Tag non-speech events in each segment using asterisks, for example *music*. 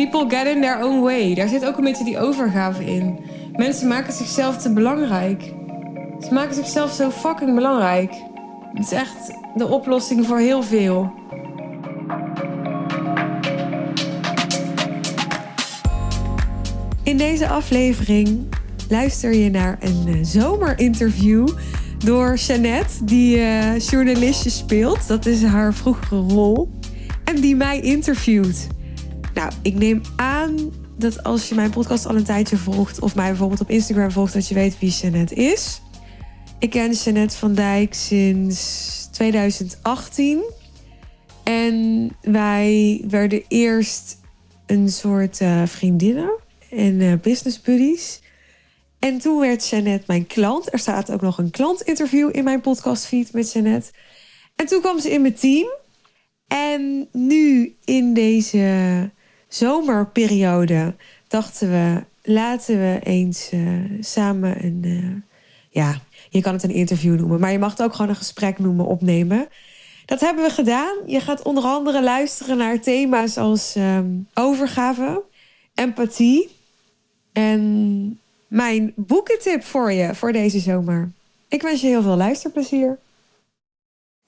People get in their own way. Daar zit ook een beetje die overgave in. Mensen maken zichzelf te belangrijk. Ze maken zichzelf zo fucking belangrijk. Het is echt de oplossing voor heel veel. In deze aflevering luister je naar een eh, zomerinterview door Jeannette, die uh, journalistje speelt. Dat is haar vroegere rol. En die mij interviewt. Nou, ik neem aan dat als je mijn podcast al een tijdje volgt... of mij bijvoorbeeld op Instagram volgt, dat je weet wie Jeannette is. Ik ken Jeannette van Dijk sinds 2018. En wij werden eerst een soort uh, vriendinnen en uh, business buddies. En toen werd Jeannette mijn klant. Er staat ook nog een klantinterview in mijn podcastfeed met Jeannette. En toen kwam ze in mijn team. En nu in deze zomerperiode dachten we... laten we eens uh, samen een... Uh, ja, je kan het een interview noemen... maar je mag het ook gewoon een gesprek noemen, opnemen... Dat hebben we gedaan. Je gaat onder andere luisteren naar thema's als um, overgave, empathie en mijn boekentip voor je voor deze zomer. Ik wens je heel veel luisterplezier.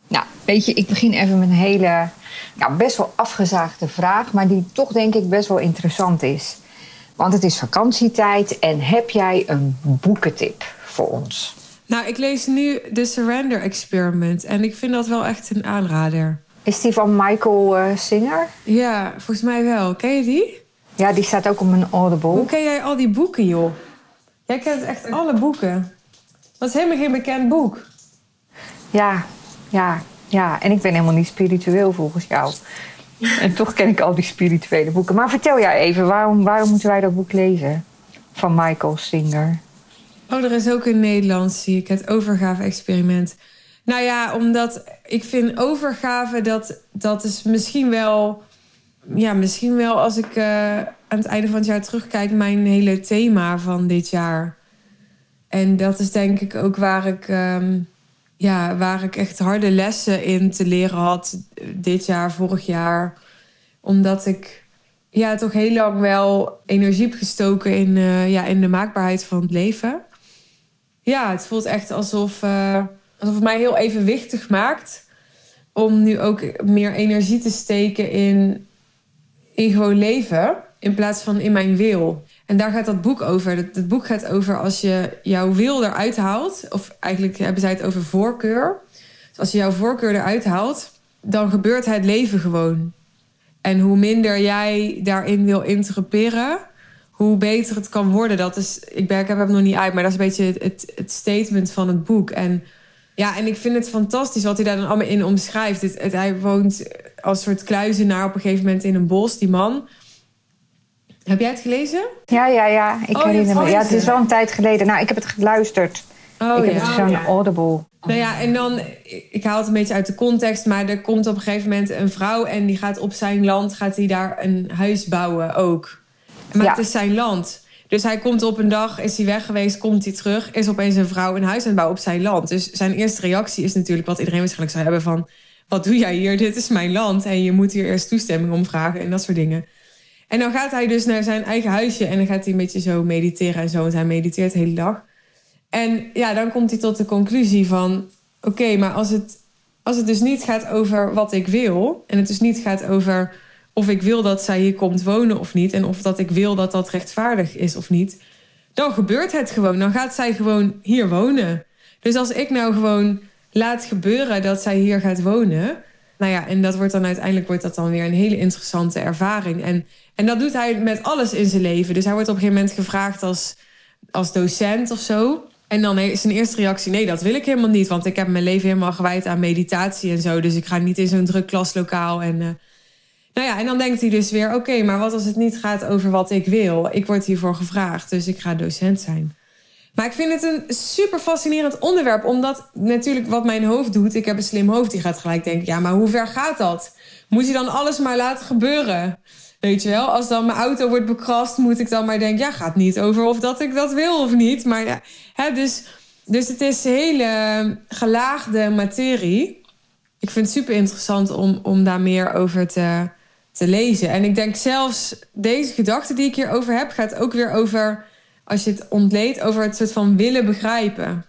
Nou, weet je, ik begin even met een hele, nou, best wel afgezaagde vraag, maar die toch denk ik best wel interessant is. Want het is vakantietijd en heb jij een boekentip voor ons? Nou, ik lees nu The Surrender Experiment en ik vind dat wel echt een aanrader. Is die van Michael uh, Singer? Ja, volgens mij wel. Ken je die? Ja, die staat ook op mijn Audible. Hoe ken jij al die boeken, joh? Jij kent echt alle boeken. Dat is helemaal geen bekend boek. Ja, ja, ja. En ik ben helemaal niet spiritueel volgens jou. En toch ken ik al die spirituele boeken. Maar vertel jij even, waarom, waarom moeten wij dat boek lezen? Van Michael Singer. Oh, er is ook een Nederlands, zie ik. Het overgave-experiment. Nou ja, omdat ik vind overgave, dat, dat is misschien wel... Ja, misschien wel als ik uh, aan het einde van het jaar terugkijk... mijn hele thema van dit jaar. En dat is denk ik ook waar ik... Um, ja, waar ik echt harde lessen in te leren had dit jaar, vorig jaar. Omdat ik ja, toch heel lang wel energie heb gestoken in, uh, ja, in de maakbaarheid van het leven. Ja, het voelt echt alsof, uh, alsof het mij heel evenwichtig maakt. Om nu ook meer energie te steken in, in gewoon leven. In plaats van in mijn wil. En daar gaat dat boek over. Het, boek gaat over als je jouw wil eruit haalt. Of eigenlijk hebben zij het over voorkeur. Dus als je jouw voorkeur eruit haalt, dan gebeurt het leven gewoon. En hoe minder jij daarin wil interpreteren, hoe beter het kan worden. Dat is, ik, ben, heb hem nog niet uit, maar dat is een beetje het, statement van het boek. En ja, en ik vind het fantastisch wat hij daar dan allemaal in omschrijft. Hij woont als soort kluizenaar op een gegeven moment in een bos, die man. Heb jij het gelezen? Ja, ja, ja. Ik Oh, herinner me. Ja, het is wel een tijd geleden. Nou, ik heb het geluisterd. Oh, ik heb ja. het zo'n Audible. Nou ja, en dan, ik haal het een beetje uit de context, maar er komt op een gegeven moment een vrouw en die gaat op zijn land, gaat hij daar een huis bouwen ook. Maar Ja. het is zijn land. Dus hij komt op een dag, is hij weg geweest, komt hij terug, is opeens een vrouw een huis aan het bouwen op zijn land. Dus zijn eerste reactie is natuurlijk wat iedereen waarschijnlijk zou hebben van, wat doe jij hier? Dit is mijn land en je moet hier eerst toestemming om vragen en dat soort dingen. En dan gaat hij dus naar zijn eigen huisje en dan gaat hij een beetje zo mediteren en zo, want hij mediteert de hele dag. En ja, dan komt hij tot de conclusie van... oké, maar als het, als het dus niet gaat over wat ik wil... en het dus niet gaat over of ik wil dat zij hier komt wonen of niet... en of dat ik wil dat dat rechtvaardig is of niet... dan gebeurt het gewoon. Dan gaat zij gewoon hier wonen. Dus als ik nou gewoon laat gebeuren dat zij hier gaat wonen... nou ja, en dat wordt dan uiteindelijk wordt dat dan weer een hele interessante ervaring. En, en dat doet hij met alles in zijn leven. Dus hij wordt op een gegeven moment gevraagd als, als docent of zo... En dan is zijn eerste reactie: nee, dat wil ik helemaal niet. Want ik heb mijn leven helemaal gewijd aan meditatie en zo. Dus ik ga niet in zo'n druk klaslokaal. En, uh... nou ja, en dan denkt hij dus weer: oké, maar wat als het niet gaat over wat ik wil? Ik word hiervoor gevraagd, dus ik ga docent zijn. Maar ik vind het een super fascinerend onderwerp. Omdat natuurlijk wat mijn hoofd doet. Ik heb een slim hoofd, die gaat gelijk denken: ja, maar hoe ver gaat dat? Moet je dan alles maar laten gebeuren? Weet je wel, als dan mijn auto wordt bekrast, moet ik dan maar denken: ja, gaat niet over of dat ik dat wil of niet. Maar ja, hè, dus, dus het is hele gelaagde materie. Ik vind het super interessant om, om daar meer over te, te lezen. En ik denk zelfs deze gedachte die ik hierover heb, gaat ook weer over, als je het ontleedt, over het soort van willen begrijpen.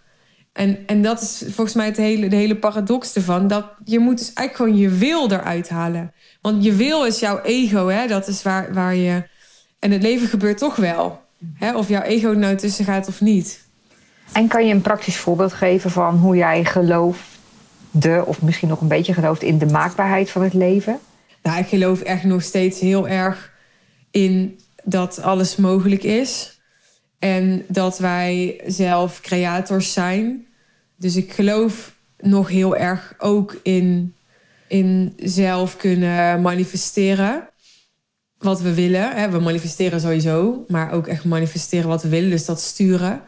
En, en dat is volgens mij het hele, de hele paradox ervan. Dat je moet dus eigenlijk gewoon je wil eruit halen. Want je wil is jouw ego, hè? Dat is waar, waar je. En het leven gebeurt toch wel. Hè? Of jouw ego nou tussen gaat of niet. En kan je een praktisch voorbeeld geven van hoe jij geloofde, of misschien nog een beetje gelooft in de maakbaarheid van het leven? Nou, ik geloof echt nog steeds heel erg in dat alles mogelijk is. En dat wij zelf creators zijn. Dus ik geloof nog heel erg ook in, in zelf kunnen manifesteren wat we willen. We manifesteren sowieso, maar ook echt manifesteren wat we willen. Dus dat sturen.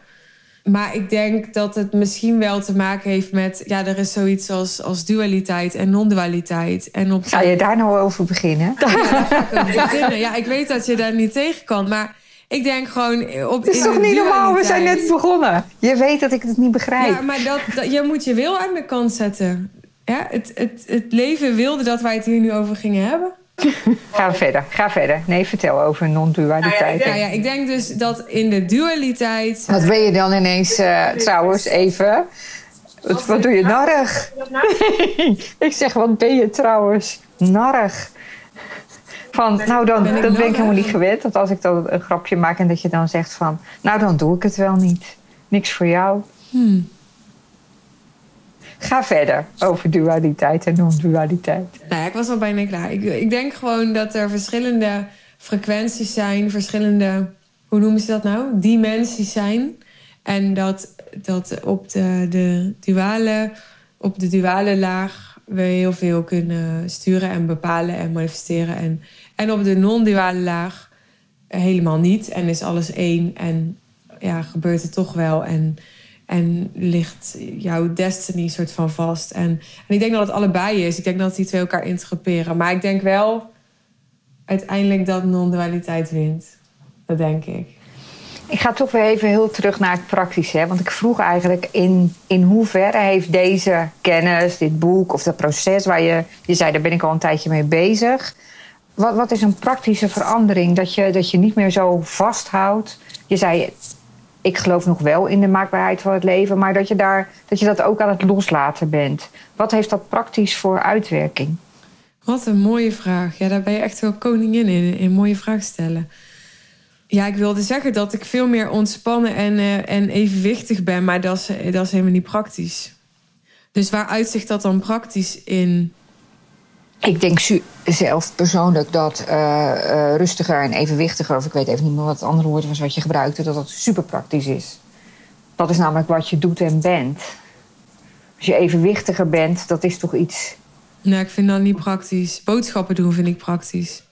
Maar ik denk dat het misschien wel te maken heeft met... ja, er is zoiets als, als dualiteit en non-dualiteit. En op... Ga je daar nou over beginnen? Ja, daar ga ik over beginnen. Ja, ik weet dat je daar niet tegen kan, maar... Ik denk gewoon op. Het is toch niet normaal? We zijn net begonnen. Je weet dat ik het niet begrijp. Ja, maar dat, dat, je moet je wil aan de kant zetten. Ja, het, het, het leven wilde dat wij het hier nu over gingen hebben. *laughs* Ga verder, ga verder. Nee, vertel over non-dualiteit. Nou ja, ik denk dus dat in de dualiteit. Wat ben je dan ineens uh, trouwens even? Wat, wat doe je narig? *laughs* ik zeg, wat ben je trouwens narig? Van, nou dan, ben dat ben ik helemaal niet gewend. Dat als ik dan een grapje maak en dat je dan zegt van, nou dan doe ik het wel niet. Niks voor jou. Hmm. Ga verder over dualiteit en non-dualiteit. Nou ik was al bijna klaar. Ik, ik denk gewoon dat er verschillende frequenties zijn, verschillende, hoe noemen ze dat nou? Dimensies zijn. En dat, dat op de, de duale, op de duale laag we heel veel kunnen sturen en bepalen en manifesteren. En, en op de non-duale laag helemaal niet. En is alles één en ja, gebeurt het toch wel. En en ligt jouw destiny soort van vast. En, en ik denk dat het allebei is. Ik denk dat die twee elkaar interpreteren. Maar ik denk wel uiteindelijk dat non-dualiteit wint. Dat denk ik. Ik ga toch weer even heel terug naar het praktische. Want ik vroeg eigenlijk in, in hoeverre heeft deze kennis, dit boek of dat proces waar je, je zei, daar ben ik al een tijdje mee bezig. Wat, wat is een praktische verandering? Dat je, dat je niet meer zo vasthoudt. Je zei, ik geloof nog wel in de maakbaarheid van het leven, maar dat je, daar, dat, je dat ook aan het loslaten bent. Wat heeft dat praktisch voor uitwerking? Wat een mooie vraag. Ja, daar ben je echt wel koningin in, in mooie vraag stellen. Ja, ik wilde zeggen dat ik veel meer ontspannen en, uh, en evenwichtig ben, maar dat is, dat is helemaal niet praktisch. Dus waar uitzicht dat dan praktisch in? Ik denk zelf persoonlijk dat uh, uh, rustiger en evenwichtiger, of ik weet even niet meer wat het andere woord was wat je gebruikte, dat dat super praktisch is. Dat is namelijk wat je doet en bent. Als je evenwichtiger bent, dat is toch iets. Nee, ik vind dat niet praktisch. Boodschappen doen vind ik praktisch.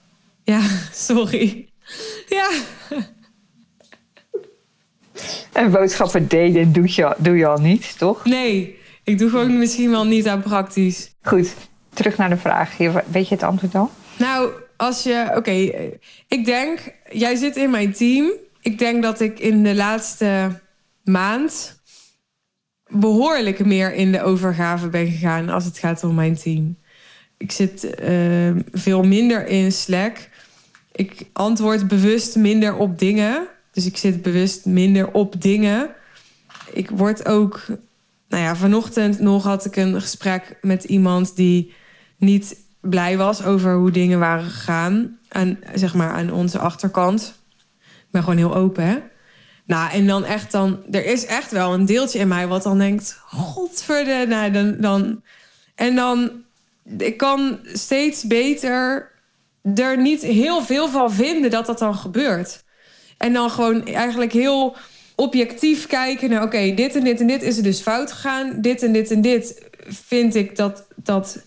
Ja, *laughs* sorry. Ja. En boodschappen delen doe je, doe je al niet, toch? Nee, ik doe gewoon misschien wel niet aan praktisch. Goed, terug naar de vraag. Weet je het antwoord dan? Nou, als je. Oké, ik denk. Jij zit in mijn team. Ik denk dat ik in de laatste maand. behoorlijk meer in de overgave ben gegaan als het gaat om mijn team. Ik zit uh, veel minder in Slack. Ik antwoord bewust minder op dingen. Dus ik zit bewust minder op dingen. Ik word ook. Nou ja, vanochtend nog had ik een gesprek met iemand die niet blij was over hoe dingen waren gegaan. Aan, zeg maar, aan onze achterkant. Ik ben gewoon heel open, hè? Nou, en dan echt dan... Er is echt wel een deeltje in mij wat dan denkt... Godverde, nou, dan, dan... En dan... Ik kan steeds beter er niet heel veel van vinden dat dat dan gebeurt. En dan gewoon eigenlijk heel objectief kijken naar... oké, dit en dit en dit is er dus fout gegaan. Dit en dit en dit vind ik dat... dat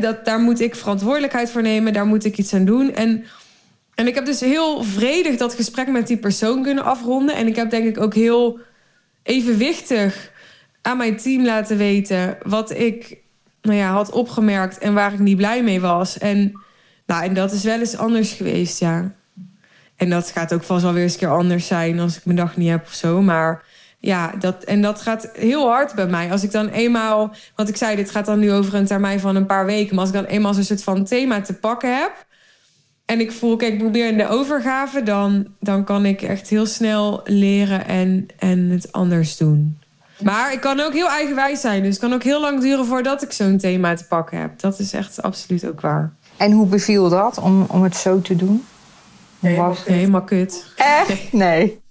dat, daar moet ik verantwoordelijkheid voor nemen, daar moet ik iets aan doen. En, en ik heb dus heel vredig dat gesprek met die persoon kunnen afronden. En ik heb denk ik ook heel evenwichtig aan mijn team laten weten wat ik nou ja, had opgemerkt en waar ik niet blij mee was. En, nou, en dat is wel eens anders geweest, ja. En dat gaat ook vast wel weer eens een keer anders zijn als ik mijn dag niet heb of zo. Maar ja, dat, en dat gaat heel hard bij mij. Als ik dan eenmaal, want ik zei, dit gaat dan nu over een termijn van een paar weken. Maar als ik dan eenmaal zo'n soort van thema te pakken heb, en ik voel, kijk, ik probeer in de overgave, dan, dan kan ik echt heel snel leren en, en het anders doen. Maar ik kan ook heel eigenwijs zijn. Dus het kan ook heel lang duren voordat ik zo'n thema te pakken heb. Dat is echt absoluut ook waar. En hoe beviel dat om, om het zo te doen? Het? Helemaal kut. Echt? Nee.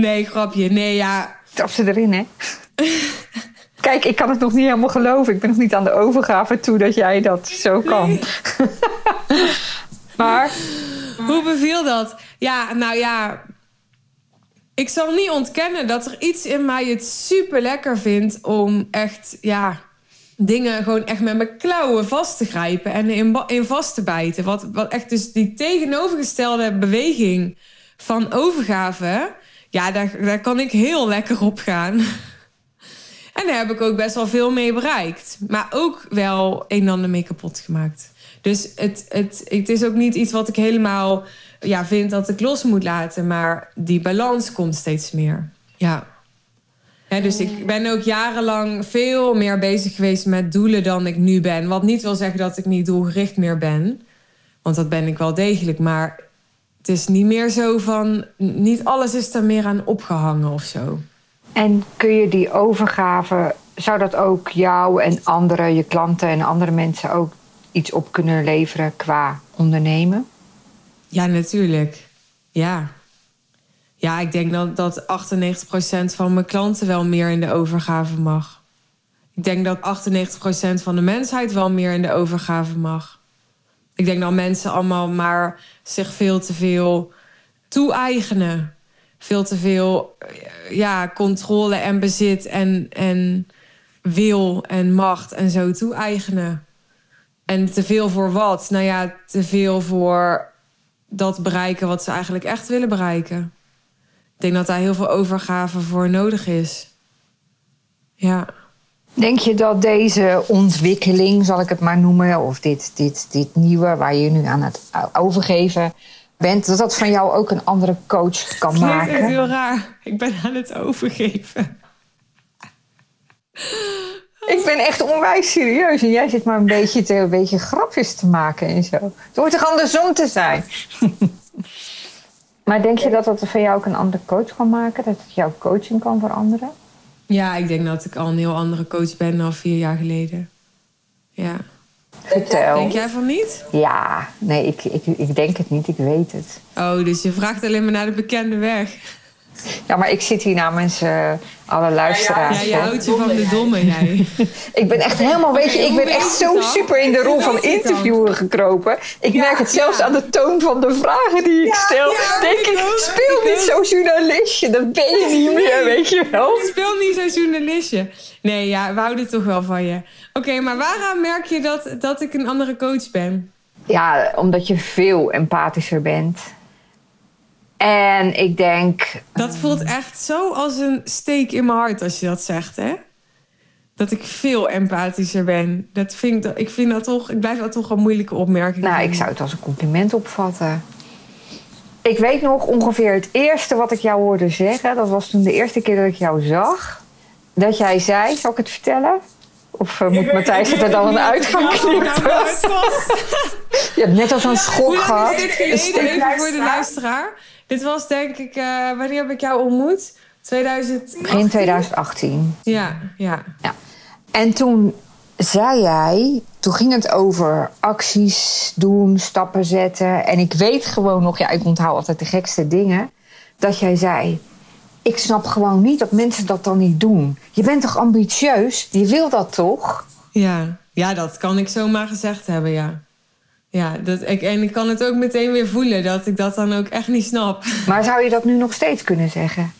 Nee, grapje. Nee, ja. Trap ze erin, hè? *laughs* Kijk, ik kan het nog niet helemaal geloven. Ik ben nog niet aan de overgave toe dat jij dat zo kan. *laughs* maar. Hoe beviel dat? Ja, nou ja. Ik zal niet ontkennen dat er iets in mij het super lekker vindt om echt, ja, dingen gewoon echt met mijn klauwen vast te grijpen en in, in vast te bijten. Wat, wat echt dus die tegenovergestelde beweging van overgave, ja, daar, daar kan ik heel lekker op gaan. En daar heb ik ook best wel veel mee bereikt. Maar ook wel een en ander mee kapot gemaakt. Dus het, het, het is ook niet iets wat ik helemaal ja, vind dat ik los moet laten. Maar die balans komt steeds meer. Ja. dus ik ben ook jarenlang veel meer bezig geweest met doelen dan ik nu ben. Wat niet wil zeggen dat ik niet doelgericht meer ben. Want dat ben ik wel degelijk. Maar het is niet meer zo van. Niet alles is er meer aan opgehangen of zo. En kun je die overgave, zou dat ook jou en anderen, je klanten en andere mensen ook iets op kunnen leveren qua ondernemen? Ja, natuurlijk. Ja. Ja, ik denk dat, dat 98% van mijn klanten wel meer in de overgave mag. Ik denk dat 98% van de mensheid wel meer in de overgave mag. Ik denk dat mensen allemaal maar zich veel te veel toe-eigenen veel te veel ja, controle en bezit en, en wil en macht en zo toe-eigenen. En te veel voor wat? Nou ja, te veel voor dat bereiken wat ze eigenlijk echt willen bereiken. Ik denk dat daar heel veel overgave voor nodig is. Ja. Denk je dat deze ontwikkeling, zal ik het maar noemen, of dit, dit, dit nieuwe waar je nu aan het overgeven bent, dat dat van jou ook een andere coach kan dat maken. Dat is heel raar. Ik ben aan het overgeven. Ik ben echt onwijs serieus. En jij zit maar een beetje, te, een beetje grapjes te maken en zo. Het hoort toch andersom te zijn? *laughs* maar denk je dat dat van jou ook een andere coach kan maken? Dat het jouw coaching kan veranderen? Ja, ik denk dat ik al een heel andere coach ben dan vier jaar geleden. Ja. Vertel. Denk jij van niet? Ja, nee, ik, ik, ik denk het niet, ik weet het. Oh, dus je vraagt alleen maar naar de bekende weg. Ja, maar ik zit hier namens uh, alle luisteraars. Ja, ja, je houdt je van de domme, jij. *laughs* ik ben echt helemaal, weet je, ik ben echt zo super in de rol van interviewer gekropen. Ik merk het zelfs aan de toon van de vragen die ik stel. Denk ik, speel niet zo journalistje, dat ben je niet meer, weet je wel. Speel niet zo journalistje. Nee, ja, we houden toch wel van je. Oké, maar waaraan merk je dat, dat ik een andere coach ben? Ja, omdat je veel empathischer bent. En ik denk. Dat voelt echt zo als een steek in mijn hart als je dat zegt, hè? Dat ik veel empathischer ben. Dat vind ik, ik vind dat toch. Ik blijf dat toch een moeilijke opmerking. Nou, ik zou het als een compliment opvatten. Ik weet nog ongeveer het eerste wat ik jou hoorde zeggen. Dat was toen de eerste keer dat ik jou zag. Dat jij zei, zal ik het vertellen? Of uh, moet Matthijs het er dan een uitgang knippen? Je hebt net als een schok gehad. Is dit geleden, even voor de luisteraar. Dit was denk ik, uh, wanneer heb ik jou ontmoet? 2000... Begin 2018. Ja, ja. ja. En toen zei jij, toen ging het over acties doen, stappen zetten. En ik weet gewoon nog, ja, ik onthoud altijd de gekste dingen. Dat jij zei, ik snap gewoon niet dat mensen dat dan niet doen. Je bent toch ambitieus? Je wil dat toch? Ja, ja dat kan ik zomaar gezegd hebben, ja. Ja, dat, ik, en ik kan het ook meteen weer voelen dat ik dat dan ook echt niet snap. Maar zou je dat nu nog steeds kunnen zeggen?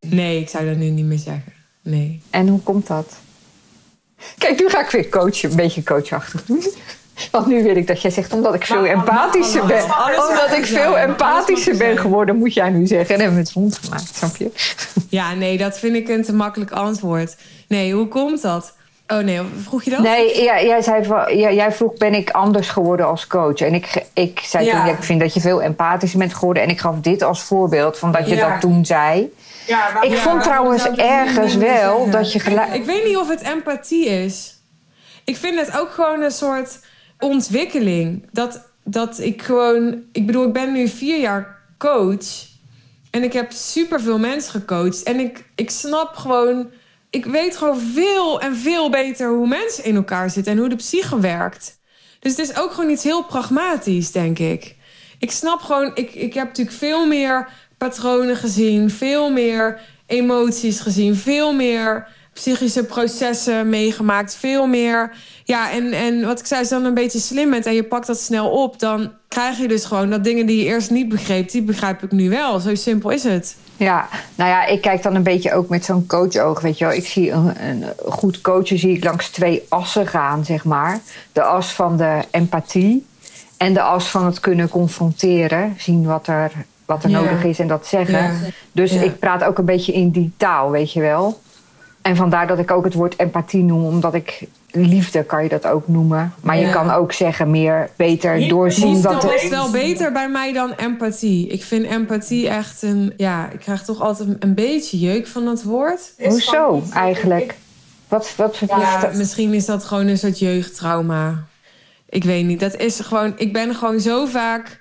Nee, ik zou dat nu niet meer zeggen. Nee. En hoe komt dat? Kijk, nu ga ik weer coachen, een beetje coachachtig doen. Want nu wil ik dat jij zegt, omdat ik veel empathischer ben. Omdat ik veel empathischer ben geworden, moet jij nu zeggen. En hebben we het rondgemaakt, snap je? Ja, nee, dat vind ik een te makkelijk antwoord. Nee, hoe komt dat? Oh nee, vroeg je dat? Nee, ja, jij, zei, jij vroeg, ben ik anders geworden als coach? En ik, ik zei ja. toen, ik vind dat je veel empathischer bent geworden. En ik gaf dit als voorbeeld van dat je ja. dat toen zei. Ja, ik vond trouwens ergens wel dat je gelijk... Ik weet niet of het empathie is. Ik vind het ook gewoon een soort ontwikkeling. Dat dat ik gewoon... Ik bedoel, ik ben nu vier jaar coach. En ik heb superveel mensen gecoacht. En ik, ik snap gewoon... Ik weet gewoon veel en veel beter hoe mensen in elkaar zitten... en hoe de psyche werkt. Dus het is ook gewoon iets heel pragmatisch, denk ik. Ik snap gewoon... Ik, ik heb natuurlijk veel meer patronen gezien. Veel meer emoties gezien. Veel meer psychische processen meegemaakt. Veel meer. Ja, en, en wat ik zei, is dan een beetje slim bent en je pakt dat snel op, dan krijg je dus gewoon dat dingen die je eerst niet begreep, die begrijp ik nu wel. Zo simpel is het. Ja, nou ja, ik kijk dan een beetje ook met zo'n coachoog, weet je wel. Ik zie een, een goed coachen zie ik langs twee assen gaan, zeg maar. De as van de empathie en de as van het kunnen confronteren, zien wat er, wat er nodig is en dat zeggen. Ja. Dus ja. ik praat ook een beetje in die taal, weet je wel. En vandaar dat ik ook het woord empathie noem, omdat ik liefde kan je dat ook noemen. Maar je kan ook zeggen meer beter doorzien het is wel beter bij mij dan empathie. Ik vind empathie echt een ja, ik krijg toch altijd een beetje jeuk van dat woord. Hoezo eigenlijk? Wat wat ja, misschien is dat gewoon een soort jeugdtrauma. Ik weet niet. Dat is gewoon ik ben gewoon zo vaak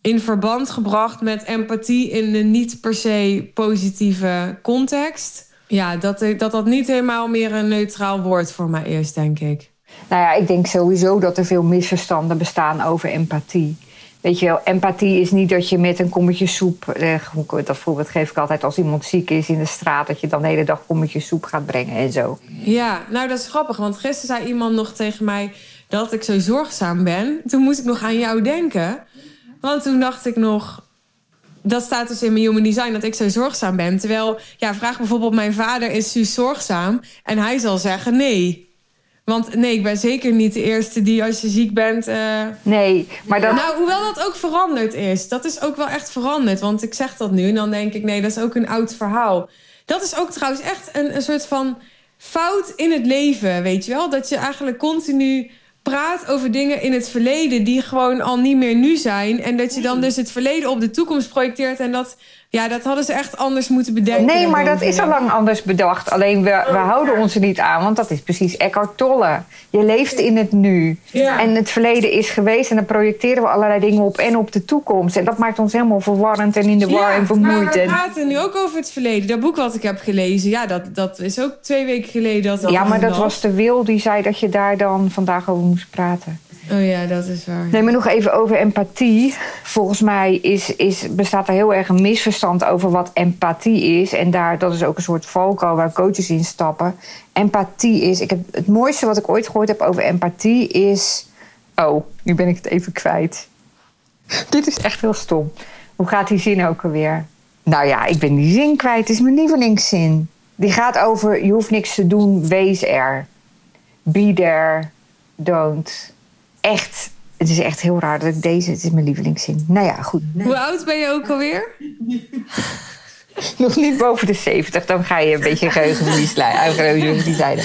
in verband gebracht met empathie in een niet per se positieve context ja, dat, dat dat niet helemaal meer een neutraal woord voor mij is, denk ik. Nou ja, ik denk sowieso dat er veel misverstanden bestaan over empathie. Weet je wel, empathie is niet dat je met een kommetje soep... Eh, dat voorbeeld geef ik altijd als iemand ziek is in de straat... dat je dan de hele dag kommetjes soep gaat brengen en zo. Ja, nou dat is grappig. Want gisteren zei iemand nog tegen mij dat ik zo zorgzaam ben. Toen moest ik nog aan jou denken. Want toen dacht ik nog dat staat dus in mijn human design dat ik zo zorgzaam ben. Terwijl, ja, vraag bijvoorbeeld mijn vader: is Suus zorgzaam? En hij zal zeggen nee. Want nee, ik ben zeker niet de eerste die als je ziek bent. Uh... Nee, maar dan. Nou, hoewel dat ook veranderd is. Dat is ook wel echt veranderd. Want ik zeg dat nu en dan denk ik: nee, dat is ook een oud verhaal. Dat is ook trouwens echt een, een soort van fout in het leven, weet je wel? Dat je eigenlijk continu praat over dingen in het verleden die gewoon al niet meer nu zijn. En dat je dan dus het verleden op de toekomst projecteert. En dat, ja, dat hadden ze echt anders moeten bedenken. Nee, maar dat is al lang anders bedacht. Alleen we, we houden ons er niet aan, want dat is precies Eckhart Tolle. Je leeft in het nu. En het verleden is geweest en dan projecteren we allerlei dingen op en op de toekomst. En dat maakt ons helemaal verwarrend en in de war en vermoeid. Maar we praten nu ook over het verleden. Dat boek wat ik heb gelezen, ja, dat, dat is ook twee weken geleden. Dat, dat ja, maar dat was de wil die zei dat je daar dan vandaag over moest praten. Oh ja, dat is waar. Nee, maar nog even over empathie. Volgens mij is, is, bestaat er heel erg een misverstand over wat empathie is. En daar, dat is ook een soort valkuil waar coaches in stappen. Empathie is... Ik heb, het mooiste wat ik ooit gehoord heb over empathie is... Oh, nu ben ik het even kwijt. Dit is echt heel stom. Hoe gaat die zin ook alweer? Nou ja, ik ben die zin kwijt. Het is mijn lievelingszin. Die gaat over, je hoeft niks te doen, wees er. Be there, don't echt, het is echt heel raar dat ik deze, het is mijn lievelingszin. Nou ja, goed. Hoe oud ben je ook alweer? *laughs* Nog niet boven de 70, dan ga je een beetje geheugenverlies lijden.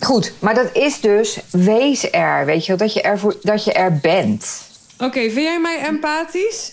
Goed, maar dat is dus wees er, weet je wel, dat je er, voor, dat je er bent. Oké, vind jij mij empathisch?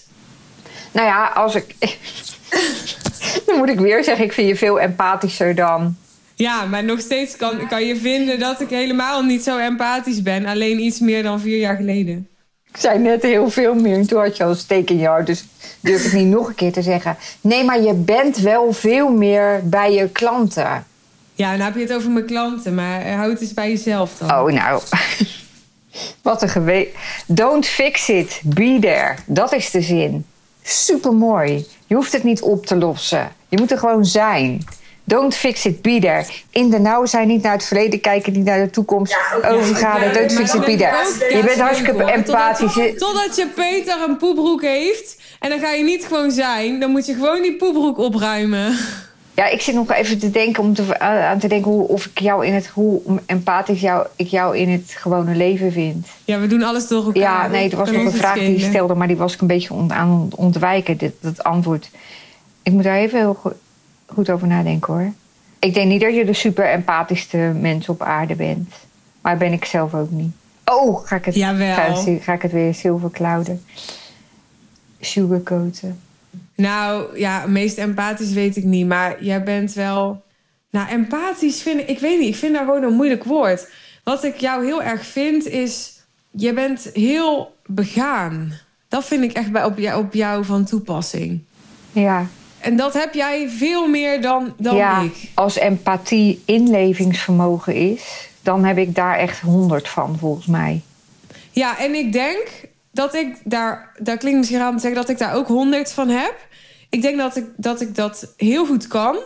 Nou ja, als ik. *laughs* dan moet ik weer zeggen, ik vind je veel empathischer dan ja, maar nog steeds kan, kan je vinden dat ik helemaal niet zo empathisch ben. Alleen iets meer dan vier jaar geleden. Ik zei net heel veel meer en toen had je al steek in jou. Dus durf ik niet nog een keer te zeggen. Nee, maar je bent wel veel meer bij je klanten. Ja, nou heb je het over mijn klanten. Maar houd het eens bij jezelf dan. Oh, nou. Wat een gewe... Don't fix it, be there. Dat is de zin. Supermooi. Je hoeft het niet op te lossen. Je moet er gewoon zijn. Don't fix it, be there. In de nauw zijn, niet naar het verleden kijken, niet naar de toekomst ja, overgaan. Ja, don't fix it, be there. Je bent hartstikke empathisch. Totdat, totdat je Peter een poepbroek heeft. En dan ga je niet gewoon zijn. Dan moet je gewoon die poepbroek opruimen. Ja, ik zit nog even te denken om te, aan te denken hoe, of ik jou in het, hoe empathisch jou, ik jou in het gewone leven vind. Ja, we doen alles door elkaar. Ja, nee, er was nog een vraag die je stelde, maar die was ik een beetje aan het ontwijken, dit, dat antwoord. Ik moet daar even heel goed goed over nadenken hoor. Ik denk niet dat je de super empathischste mens op aarde bent. Maar ben ik zelf ook niet. Oh, ga ik het, ga, ga, ik het weer zilver clouden. Sugarcoaten. Nou ja, meest empathisch weet ik niet. Maar jij bent wel. Nou, empathisch vind ik. Ik weet niet, ik vind dat gewoon een moeilijk woord. Wat ik jou heel erg vind is je bent heel begaan. Dat vind ik echt bij, op, jou, op jou van toepassing. Ja. En dat heb jij veel meer dan, dan ja, ik. als empathie inlevingsvermogen is, dan heb ik daar echt honderd van, volgens mij. Ja, en ik denk dat ik daar, daar klinkt misschien raar om te zeggen dat ik daar ook honderd van heb. Ik denk dat ik, dat ik dat heel goed kan.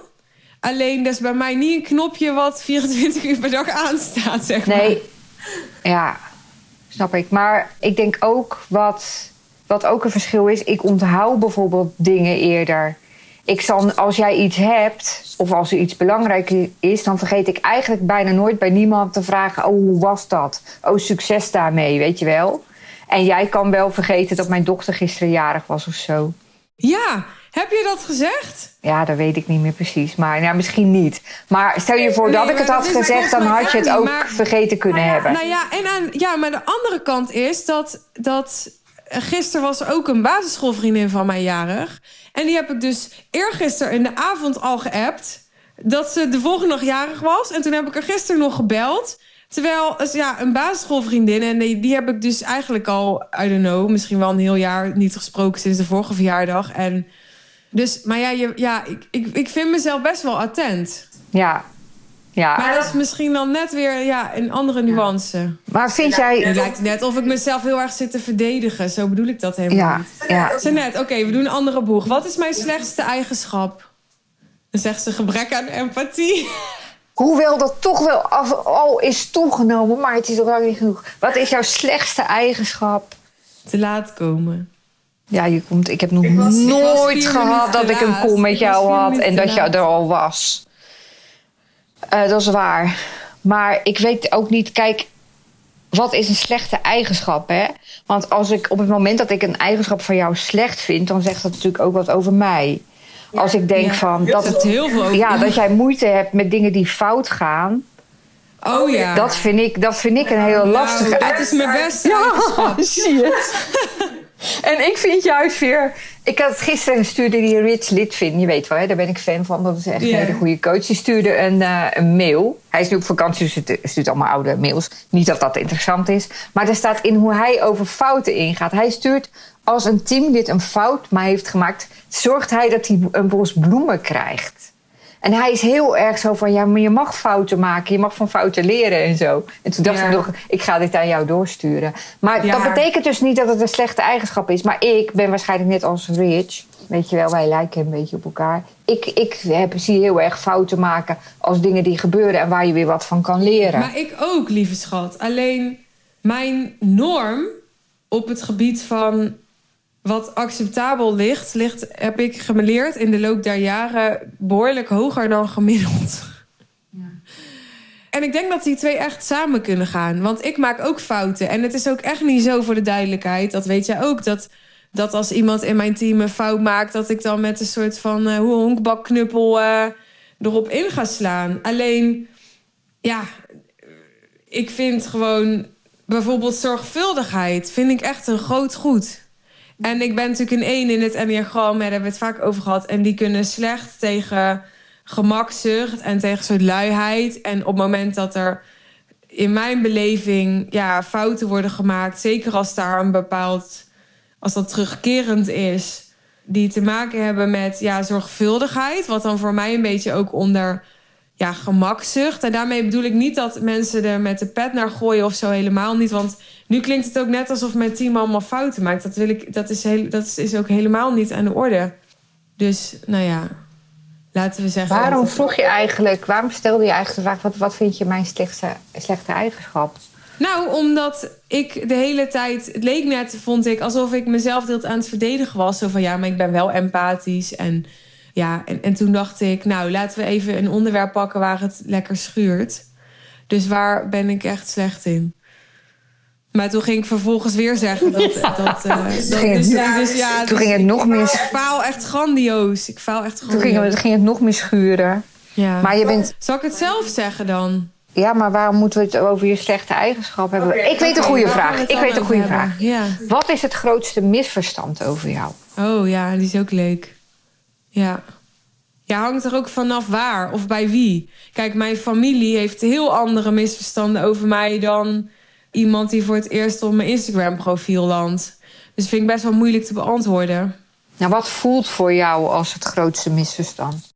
Alleen dat is bij mij niet een knopje wat 24 uur per dag aanstaat, zeg maar. Nee, ja, snap ik. Maar ik denk ook wat, wat ook een verschil is, ik onthoud bijvoorbeeld dingen eerder. Ik zal, als jij iets hebt, of als er iets belangrijk is, dan vergeet ik eigenlijk bijna nooit bij niemand te vragen: Oh, hoe was dat? Oh, succes daarmee, weet je wel. En jij kan wel vergeten dat mijn dochter gisteren jarig was of zo. Ja, heb je dat gezegd? Ja, dat weet ik niet meer precies. Maar ja, misschien niet. Maar stel je voor dat ik het had gezegd, dan had je het ook maar- vergeten kunnen hebben. Nou ja, en aan, ja, maar de andere kant is dat, dat gisteren was ook een basisschoolvriendin van mij jarig. En die heb ik dus eergisteren in de avond al geappt. Dat ze de volgende dag jarig was. En toen heb ik er gisteren nog gebeld. Terwijl, dus ja, een basisschoolvriendin. En die, die heb ik dus eigenlijk al, I don't know, misschien wel een heel jaar niet gesproken sinds de vorige verjaardag. En dus, maar ja, je, ja ik, ik, ik vind mezelf best wel attent. Ja. Ja. Maar dat is misschien dan net weer ja, een andere nuance. Maar vind jij... Het lijkt net of ik mezelf heel erg zit te verdedigen. Zo bedoel ik dat helemaal Ja, niet. ja. Ze net, oké, we doen een andere boeg. Wat is mijn slechtste eigenschap? Dan zegt ze gebrek aan empathie. *laughs* Hoewel dat toch wel af, al is toegenomen, maar het is nog lang niet genoeg. Wat is jouw slechtste eigenschap? Te laat komen. Ja, je komt, ik heb nog was nooit gehad dat ik een kom met jou had en dat jij laat. er al was. Eh, dat is waar. Maar ik weet ook niet, kijk, wat is een slechte eigenschap, hè? Want als ik op het moment dat ik een eigenschap van jou slecht vind, dan zegt dat natuurlijk ook wat over mij. Als ik denk Ja, van dat dat, zegt heel veel over ja, dat jij moeite hebt met dingen die fout gaan, Oh ja. dat vind ik, dat vind ik een heel lastige Nou, dat is mijn beste Ja, eigenschap. zie je het? En ik vind juist weer... Ik had gisteren stuurde die Rich Litvin, je weet wel, hè, daar ben ik fan van. Dat is echt een hele goede coach. Die stuurde een, eh, een mail. Hij is nu op vakantie, dus het stuurt allemaal oude mails. Niet dat dat interessant is. Maar er staat in hoe hij over fouten ingaat. Hij stuurt als een teamlid een fout maar heeft gemaakt... zorgt hij dat hij een bos bloemen krijgt. En hij is heel erg zo van, ja, maar je mag fouten maken. Je mag van fouten leren en zo. En toen dacht Ja. ik nog, ik ga dit aan jou doorsturen. Maar Ja. dat betekent dus niet dat het een slechte eigenschap is. Maar ik ben waarschijnlijk net als Rich. Weet je wel, wij lijken een beetje op elkaar. Ik, ik heb, zie heel erg fouten maken als dingen die gebeuren... en waar je weer wat van kan leren. Maar ik ook, lieve schat. Alleen mijn norm op het gebied van wat acceptabel ligt, ligt heb ik gemeleerd in de loop der jaren behoorlijk hoger dan gemiddeld. En ik denk dat die twee echt samen kunnen gaan. Want ik maak ook fouten. En het is ook echt niet zo voor de duidelijkheid. Dat weet jij ook. Dat, dat als iemand in mijn team een fout maakt... dat ik dan met een soort van eh honkbakknuppel eh, erop in ga slaan. Alleen, ja, ik vind gewoon bijvoorbeeld zorgvuldigheid... vind ik echt een groot goed. En ik ben natuurlijk een één in het enneagram. Daar hebben we het vaak over gehad. En die kunnen slecht tegen gemakzucht en tegen soort luiheid. En op het moment dat er in mijn beleving ja, fouten worden gemaakt... zeker als daar een bepaald... als dat terugkerend is... die te maken hebben met ja, zorgvuldigheid... wat dan voor mij een beetje ook onder ja, gemakzucht. En daarmee bedoel ik niet dat mensen er met de pet naar gooien of zo helemaal niet. Want nu klinkt het ook net alsof mijn team allemaal fouten maakt. Dat, wil ik, dat, is, heel, dat is ook helemaal niet aan de orde. Dus, nou ja, laten we zeggen... waarom vroeg je eigenlijk... waarom stelde je eigenlijk de vraag... wat, wat vind je mijn slechtste, slechte eigenschap? Nou, omdat ik de hele tijd... Het leek net, vond ik, alsof ik mezelf deelt aan het verdedigen was. Zo van, ja, maar ik ben wel empathisch. En, ja, en, en toen dacht ik, nou, laten we even een onderwerp pakken... waar het lekker schuurt. Dus waar ben ik echt slecht in? Maar toen ging ik vervolgens weer zeggen dat... dat, eh, dat ging het- dus, dus ja, Toen dus ging het nog meer... Ik faal echt grandioos. Ik faal echt Toen grandioos. ging, het- ging het nog meer schuren. ja. Maar je bent... Zal ik het zelf zeggen dan? Ja, maar waarom moeten we het over je slechte eigenschap hebben? ik weet een goede we vraag. Ik weet een goede hebben? vraag. Ja. Wat is het grootste misverstand over jou? Oh ja, die is ook leuk. Ja. Ja, hangt er ook vanaf waar of bij wie. Kijk, mijn familie heeft heel andere misverstanden over mij dan, iemand die voor het eerst op mijn Instagram profiel landt. Dus vind ik best wel moeilijk te beantwoorden. Nou, wat voelt voor jou als het grootste misverstand?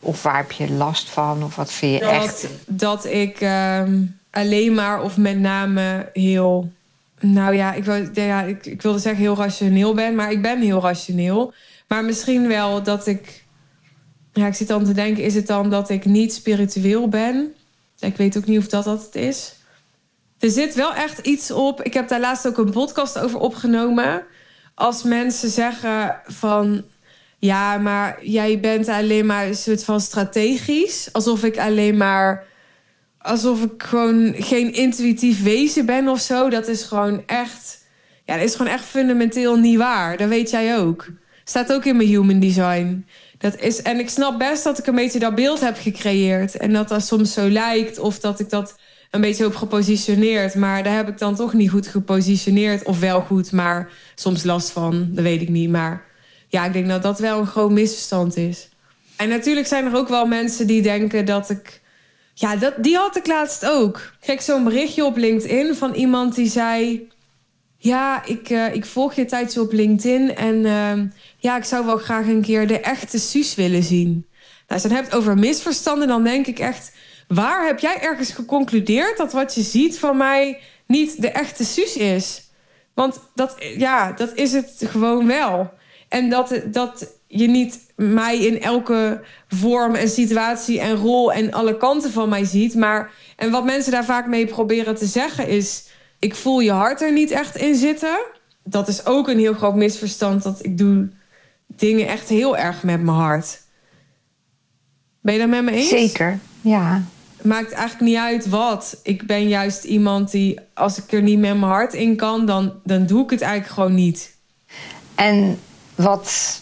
Of waar heb je last van? Of wat vind je dat, echt? Dat ik ehm, alleen maar of met name heel... Nou ja ik, wil, ja, ik, ik wilde zeggen heel rationeel ben, maar ik ben heel rationeel. Maar misschien wel dat ik... Ja, ik zit dan te denken, is het dan dat ik niet spiritueel ben? Ik weet ook niet of dat dat het is. Er zit wel echt iets op. Ik heb daar laatst ook een podcast over opgenomen. Als mensen zeggen van... Ja, maar jij bent alleen maar een soort van strategisch. Alsof ik alleen maar... Alsof ik gewoon geen intuïtief wezen ben of zo. Dat is gewoon echt... Ja, dat is gewoon echt fundamenteel niet waar. Dat weet jij ook. Staat ook in mijn human design. Dat is, en ik snap best dat ik een beetje dat beeld heb gecreëerd. En dat dat soms zo lijkt. Of dat ik dat een beetje op gepositioneerd. Maar daar heb ik dan toch niet goed gepositioneerd. Of wel goed, maar soms last van. Dat weet ik niet. Maar ja, ik denk dat dat wel een groot misverstand is. En natuurlijk zijn er ook wel mensen die denken dat ik... Ja, dat, die had ik laatst ook. Ik kreeg zo'n berichtje op LinkedIn van iemand die zei... Ja, ik, uh, ik volg je tijdje op LinkedIn en uh, ja, ik zou wel graag een keer de echte Suus willen zien. Nou, als je het hebt over misverstanden, dan denk ik echt... Waar heb jij ergens geconcludeerd dat wat je ziet van mij niet de echte Suus is? Want dat, ja, dat is het gewoon wel. En dat, dat je niet mij in elke vorm en situatie en rol en alle kanten van mij ziet. Maar, en wat mensen daar vaak mee proberen te zeggen is... ik voel je hart er niet echt in zitten. Dat is ook een heel groot misverstand. Dat ik doe dingen echt heel erg met mijn hart. Ben je daar met me eens? Zeker, ja. Maakt eigenlijk niet uit wat. Ik ben juist iemand die, als ik er niet met mijn hart in kan, dan, dan doe ik het eigenlijk gewoon niet. En wat.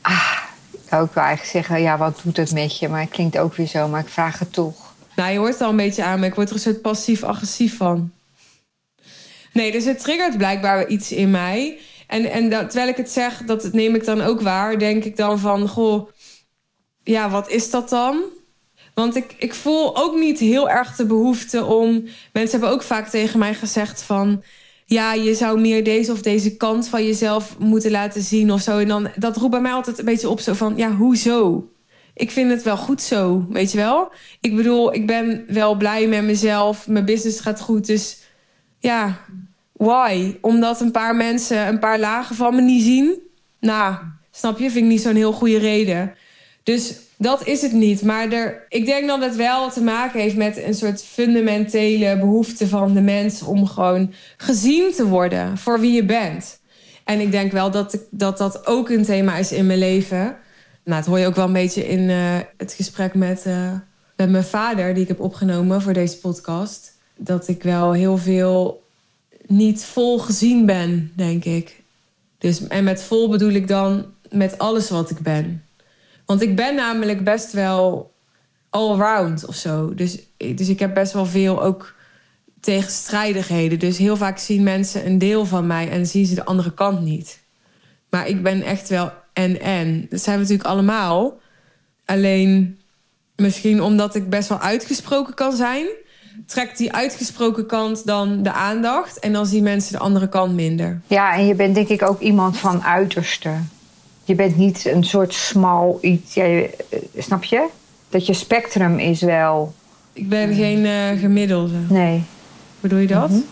Ah, ik ook wel eigenlijk zeggen, ja, wat doet het met je? Maar het klinkt ook weer zo, maar ik vraag het toch. Nou, je hoort het al een beetje aan, maar ik word er een soort passief-agressief van. Nee, dus het triggert blijkbaar iets in mij. En, en dat, terwijl ik het zeg, dat neem ik dan ook waar, denk ik dan van, goh, ja, wat is dat dan? Want ik, ik voel ook niet heel erg de behoefte om. Mensen hebben ook vaak tegen mij gezegd van. Ja, je zou meer deze of deze kant van jezelf moeten laten zien of zo. En dan, dat roept bij mij altijd een beetje op zo van, ja, hoezo? Ik vind het wel goed zo, weet je wel? Ik bedoel, ik ben wel blij met mezelf. Mijn business gaat goed, dus ja, why? Omdat een paar mensen een paar lagen van me niet zien? Nou, snap je? Vind ik niet zo'n heel goede reden. Dus dat is het niet. Maar er, ik denk dat het wel te maken heeft met een soort fundamentele behoefte van de mens om gewoon gezien te worden voor wie je bent. En ik denk wel dat dat, dat ook een thema is in mijn leven. Nou, het hoor je ook wel een beetje in uh, het gesprek met, uh, met mijn vader, die ik heb opgenomen voor deze podcast. Dat ik wel heel veel niet vol gezien ben, denk ik. Dus, en met vol bedoel ik dan met alles wat ik ben. Want ik ben namelijk best wel allround of zo. Dus, dus ik heb best wel veel ook tegenstrijdigheden. Dus heel vaak zien mensen een deel van mij en zien ze de andere kant niet. Maar ik ben echt wel en-en. Dat zijn we natuurlijk allemaal. Alleen misschien omdat ik best wel uitgesproken kan zijn... trekt die uitgesproken kant dan de aandacht... en dan zien mensen de andere kant minder. Ja, en je bent denk ik ook iemand van uiterste je bent niet een soort smal iets. Ja, snap je? Dat je spectrum is wel. Ik ben geen uh, gemiddelde. Nee. Bedoel je dat? Mm -hmm.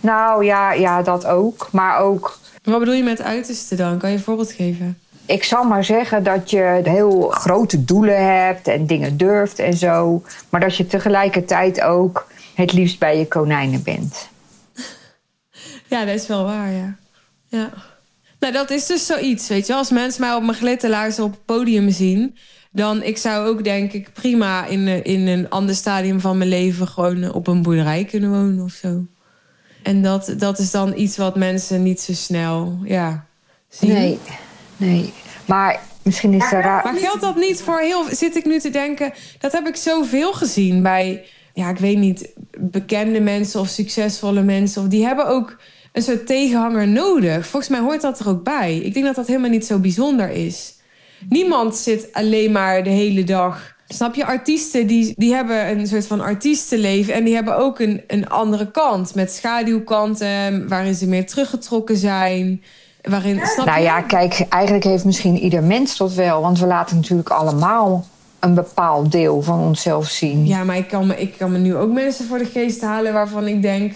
Nou ja, ja, dat ook. Maar ook. Wat bedoel je met uiterste dan? Kan je een voorbeeld geven? Ik zal maar zeggen dat je heel grote doelen hebt en dingen durft en zo. Maar dat je tegelijkertijd ook het liefst bij je konijnen bent. Ja, dat is wel waar, ja. Ja. Nou, dat is dus zoiets, weet je. Als mensen mij op mijn glitterlaarzen op het podium zien... dan ik zou ook denk ik prima in, in een ander stadium van mijn leven... gewoon op een boerderij kunnen wonen of zo. En dat, dat is dan iets wat mensen niet zo snel ja, zien. Nee, nee. Maar misschien is er raar... Maar geldt dat niet voor heel... Zit ik nu te denken... Dat heb ik zoveel gezien bij... Ja, ik weet niet... Bekende mensen of succesvolle mensen. Of die hebben ook een soort tegenhanger nodig. Volgens mij hoort dat er ook bij. Ik denk dat dat helemaal niet zo bijzonder is. Niemand zit alleen maar de hele dag Snap je, artiesten die, die hebben een soort van artiestenleven en die hebben ook een, een andere kant met schaduwkanten waarin ze meer teruggetrokken zijn. Waarin, snap Nou je? ja, kijk, eigenlijk heeft misschien ieder mens dat wel. Want we laten natuurlijk allemaal een bepaald deel van onszelf zien. Ja, maar ik kan, me, ik kan me nu ook mensen voor de geest halen waarvan ik denk...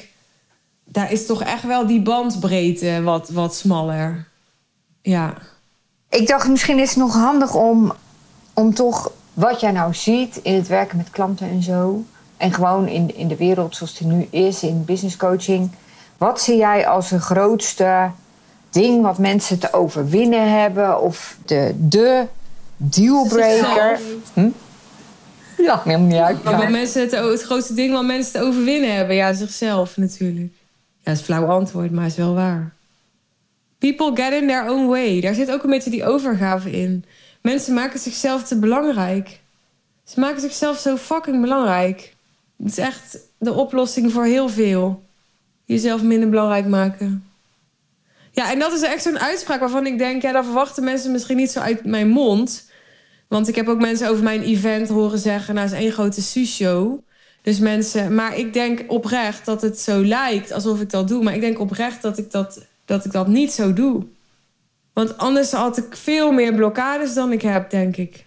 daar is toch echt wel die bandbreedte wat, wat smaller. Ja. Ik dacht, misschien is het nog handig om, om toch wat jij nou ziet in het werken met klanten en zo. En gewoon in, in de wereld zoals die nu is, in business coaching. Wat zie jij als de grootste ding wat mensen te overwinnen hebben? Of de, de dealbreaker? Hm? Ja, helemaal niet uit. Maar wat mensen het, het grootste ding wat mensen te overwinnen hebben... ja, zichzelf natuurlijk. Ja, dat is een flauw antwoord, maar is wel waar. People get in their own way. Daar zit ook een beetje die overgave in. Mensen maken zichzelf te belangrijk. Ze maken zichzelf zo fucking belangrijk. Het is echt de oplossing voor heel veel. Jezelf minder belangrijk maken. Ja, en dat is echt zo'n uitspraak waarvan ik denk... ja, dat verwachten mensen misschien niet zo uit mijn mond. Want ik heb ook mensen over mijn event horen zeggen... nou, het is één grote su-show. Dus mensen... Maar ik denk oprecht dat het zo lijkt alsof ik dat doe. Maar ik denk oprecht dat ik dat, dat, ik dat niet zo doe. Want anders had ik veel meer blokkades dan ik heb, denk ik.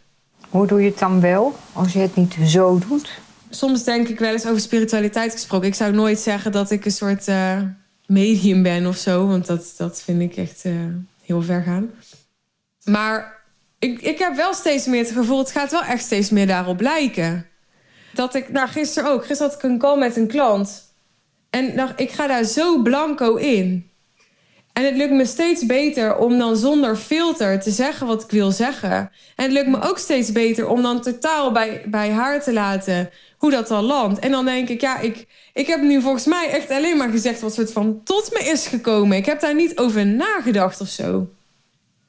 Hoe doe je het dan wel als je het niet zo doet? Soms denk ik wel eens over spiritualiteit gesproken. Ik zou nooit zeggen dat ik een soort eh, medium ben of zo. Want dat, dat vind ik echt eh, heel ver gaan. Maar ik, ik heb wel steeds meer het gevoel... het gaat wel echt steeds meer daarop lijken. Dat ik, nou gisteren ook. Gisteren had ik een call met een klant. En nou, ik ga daar zo blanco in. En het lukt me steeds beter om dan zonder filter te zeggen wat ik wil zeggen. En het lukt me ook steeds beter om dan totaal bij, bij haar te laten hoe dat dan landt. En dan denk ik, ja, ik, ik heb nu volgens mij echt alleen maar gezegd wat soort van tot me is gekomen. Ik heb daar niet over nagedacht of zo.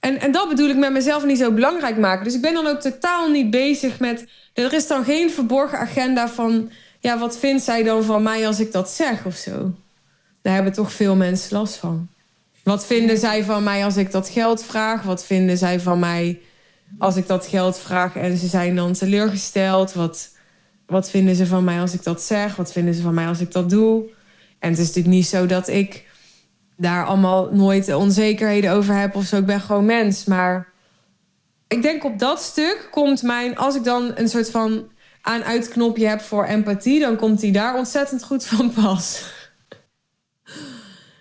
En, en dat bedoel ik met mezelf niet zo belangrijk maken. Dus ik ben dan ook totaal niet bezig met. Er is dan geen verborgen agenda van. Ja, wat vindt zij dan van mij als ik dat zeg of zo? Daar hebben toch veel mensen last van. Wat vinden zij van mij als ik dat geld vraag? Wat vinden zij van mij als ik dat geld vraag en ze zijn dan teleurgesteld? Wat, wat vinden ze van mij als ik dat zeg? Wat vinden ze van mij als ik dat doe? En het is natuurlijk niet zo dat ik daar allemaal nooit onzekerheden over heb of zo. Ik ben gewoon mens. Maar ik denk op dat stuk komt mijn... Als ik dan een soort van aan-uitknopje heb voor empathie... dan komt die daar ontzettend goed van pas. *laughs*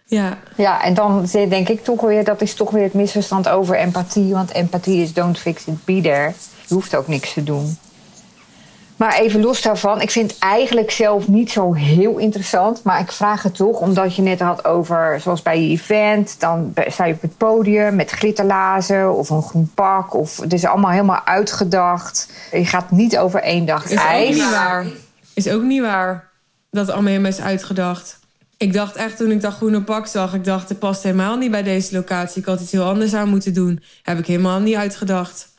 Ja. Ja, en dan denk ik toch weer, dat is toch weer het misverstand over empathie. Want empathie is don't fix it, be there. Je hoeft ook niks te doen. Maar even los daarvan, ik vind het eigenlijk zelf niet zo heel interessant. Maar ik vraag het toch, omdat je net had over, zoals bij je event, dan sta je op het podium met glitterlazen of een groen pak. Of het is allemaal helemaal uitgedacht. Je gaat niet over één dag Is ook ijs. niet waar. Is ook niet waar dat het allemaal helemaal is uitgedacht. Ik dacht echt toen ik dat groene pak zag, ik dacht het past helemaal niet bij deze locatie. Ik had iets heel anders aan moeten doen. Heb ik helemaal niet uitgedacht.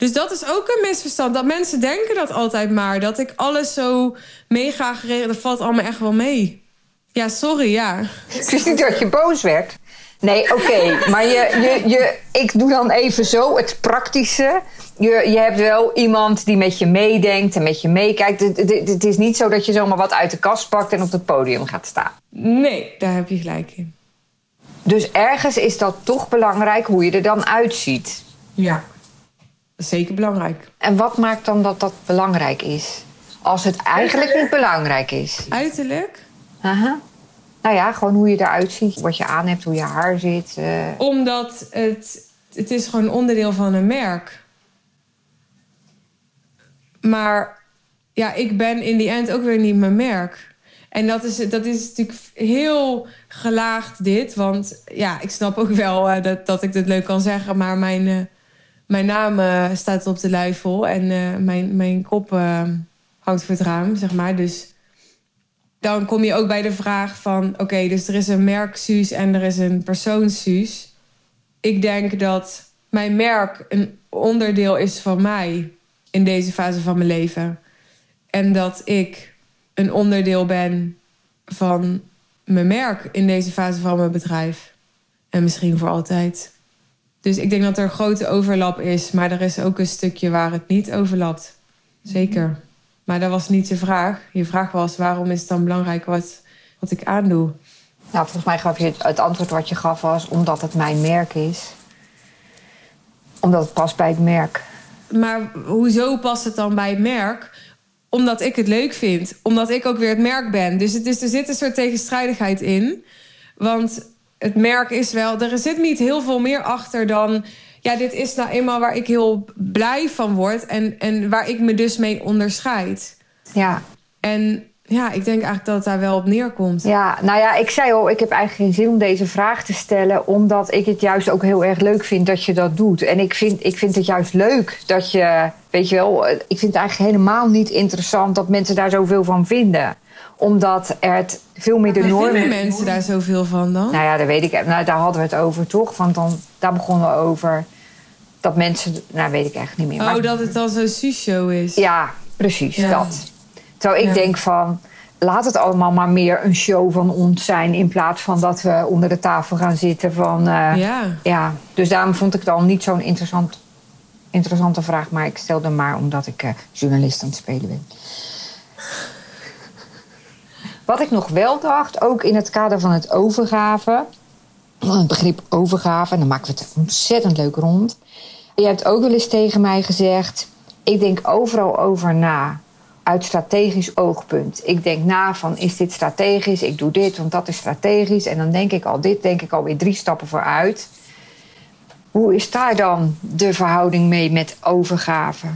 Dus dat is ook een misverstand. Dat mensen denken dat altijd maar. Dat ik alles zo mega geregeld... Dat valt allemaal echt wel mee. Ja, sorry, ja. Het is niet dat je boos werd. Nee, oké. maar je, je, je, ik doe dan even zo het praktische. Je, je hebt wel iemand die met je meedenkt en met je meekijkt. Het, het, het is niet zo dat je zomaar wat uit de kast pakt en op het podium gaat staan. Nee, daar heb je gelijk in. Dus ergens is dat toch belangrijk hoe je er dan uitziet. Ja. Is zeker belangrijk. En wat maakt dan dat dat belangrijk is? Als het eigenlijk niet belangrijk is. Uiterlijk? Aha. Nou ja, gewoon hoe je eruit ziet, wat je aan hebt, hoe je haar zit. eh. Omdat het, het is gewoon onderdeel van een merk. Maar ja, ik ben in die end ook weer niet mijn merk. En dat is, dat is natuurlijk heel gelaagd dit. Want ja, ik snap ook wel eh, dat, dat ik dit leuk kan zeggen. Maar mijn, eh, mijn naam eh, staat op de luifel. En eh, mijn, mijn kop eh, hangt voor het raam, zeg maar. Dus dan kom je ook bij de vraag van... oké, dus er is een merk Suus en er is een persoon Suus. Ik denk dat mijn merk een onderdeel is van mij... in deze fase van mijn leven. En dat ik een onderdeel ben van mijn merk... in deze fase van mijn bedrijf. En misschien voor altijd. Dus ik denk dat er een grote overlap is... maar er is ook een stukje waar het niet overlapt. zeker. Maar dat was niet je vraag. Je vraag was, waarom is het dan belangrijk wat, wat ik aandoe? Nou, volgens mij gaf je het, het antwoord wat je gaf was omdat het mijn merk is. Omdat het past bij het merk. Maar hoezo past het dan bij het merk? Omdat ik het leuk vind. Omdat ik ook weer het merk ben. Dus het is, er zit een soort tegenstrijdigheid in. Want het merk is wel... Er zit niet heel veel meer achter dan... Ja, dit is nou eenmaal waar ik heel blij van word. En, en waar ik me dus mee onderscheid. Ja. En ja, ik denk eigenlijk dat het daar wel op neerkomt. Ja, nou ja, ik zei al, ik heb eigenlijk geen zin om deze vraag te stellen, omdat ik het juist ook heel erg leuk vind dat je dat doet. En ik vind, ik vind het juist leuk dat je, weet je wel, ik vind het eigenlijk helemaal niet interessant dat mensen daar zoveel van vinden omdat er het veel meer de norm... Vinden mensen daar zoveel van dan? Nou ja, dat weet ik. Nou, daar hadden we het over, toch? Want dan, daar begonnen we over dat mensen... Nou, weet ik eigenlijk niet meer. Oh, dat het dan zo'n show is. Ja, precies, dat. Terwijl ik denk van... Laat het allemaal maar meer een show van ons zijn... in plaats van dat we onder de tafel gaan zitten van... Uh, ja. ja. Dus daarom vond ik het al niet zo'n interessant, interessante vraag. Maar ik stelde maar omdat ik uh, journalist aan het spelen ben. Wat ik nog wel dacht, ook in het kader van het overgave, *clears throat* het begrip overgave, en dan maken we het ontzettend leuk rond. Je hebt ook wel eens tegen mij gezegd: ik denk overal over na. Uit strategisch oogpunt. Ik denk na van is dit strategisch? Ik doe dit, want dat is strategisch. En dan denk ik al dit, denk ik alweer drie stappen vooruit. Hoe is daar dan de verhouding mee met overgave?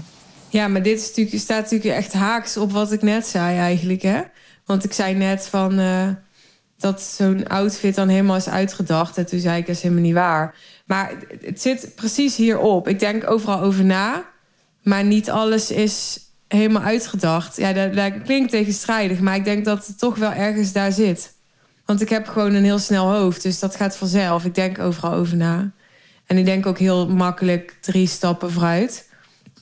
Ja, maar dit is natuurlijk, staat natuurlijk echt haaks op wat ik net zei eigenlijk. Hè? Want ik zei net van uh, dat zo'n outfit dan helemaal is uitgedacht. En toen zei ik, dat is helemaal niet waar. Maar het zit precies hierop. Ik denk overal over na. Maar niet alles is helemaal uitgedacht. Ja, dat, dat klinkt tegenstrijdig. Maar ik denk dat het toch wel ergens daar zit. Want ik heb gewoon een heel snel hoofd. Dus dat gaat vanzelf. Ik denk overal over na. En ik denk ook heel makkelijk drie stappen vooruit.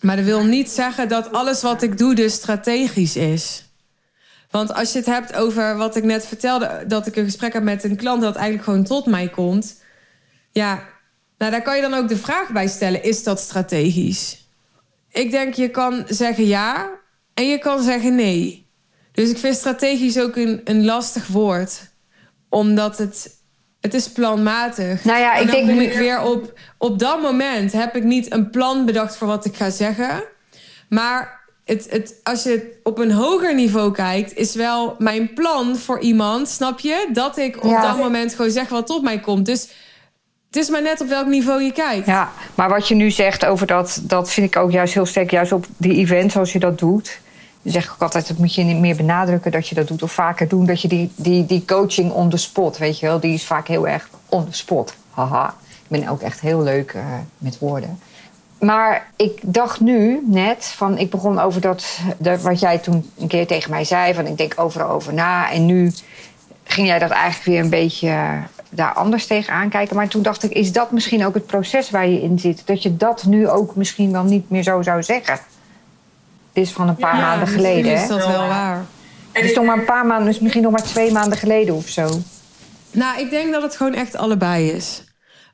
Maar dat wil niet zeggen dat alles wat ik doe dus strategisch is. Want als je het hebt over wat ik net vertelde, dat ik een gesprek heb met een klant dat eigenlijk gewoon tot mij komt. Ja, nou daar kan je dan ook de vraag bij stellen: is dat strategisch? Ik denk je kan zeggen ja en je kan zeggen nee. Dus ik vind strategisch ook een, een lastig woord, omdat het het is planmatig. Nou ja, ik denk kom ik weer op. Op dat moment heb ik niet een plan bedacht voor wat ik ga zeggen. Maar het, het, als je op een hoger niveau kijkt, is wel mijn plan voor iemand, snap je? Dat ik op dat moment gewoon zeg wat tot mij komt. Dus het is maar net op welk niveau je kijkt. Ja, maar wat je nu zegt over dat, dat vind ik ook juist heel sterk, juist op die events zoals je dat doet. Dan zeg ik ook altijd, dat moet je niet meer benadrukken dat je dat doet. Of vaker doen, dat je die, die, die coaching on the spot, weet je wel. Die is vaak heel erg on the spot. Haha. Ik ben ook echt heel leuk uh, met woorden. Maar ik dacht nu net van, ik begon over dat, dat, wat jij toen een keer tegen mij zei, van ik denk overal over na. En nu ging jij dat eigenlijk weer een beetje eh, daar anders tegen aankijken. Maar toen dacht ik, is dat misschien ook het proces waar je in zit? Dat je dat nu ook misschien wel niet meer zo zou zeggen. Dit is van een paar maanden geleden. is dat wel waar. Het is nog maar een paar maanden, dus misschien nog maar twee maanden geleden of zo. Nou, ik denk dat het gewoon echt allebei is.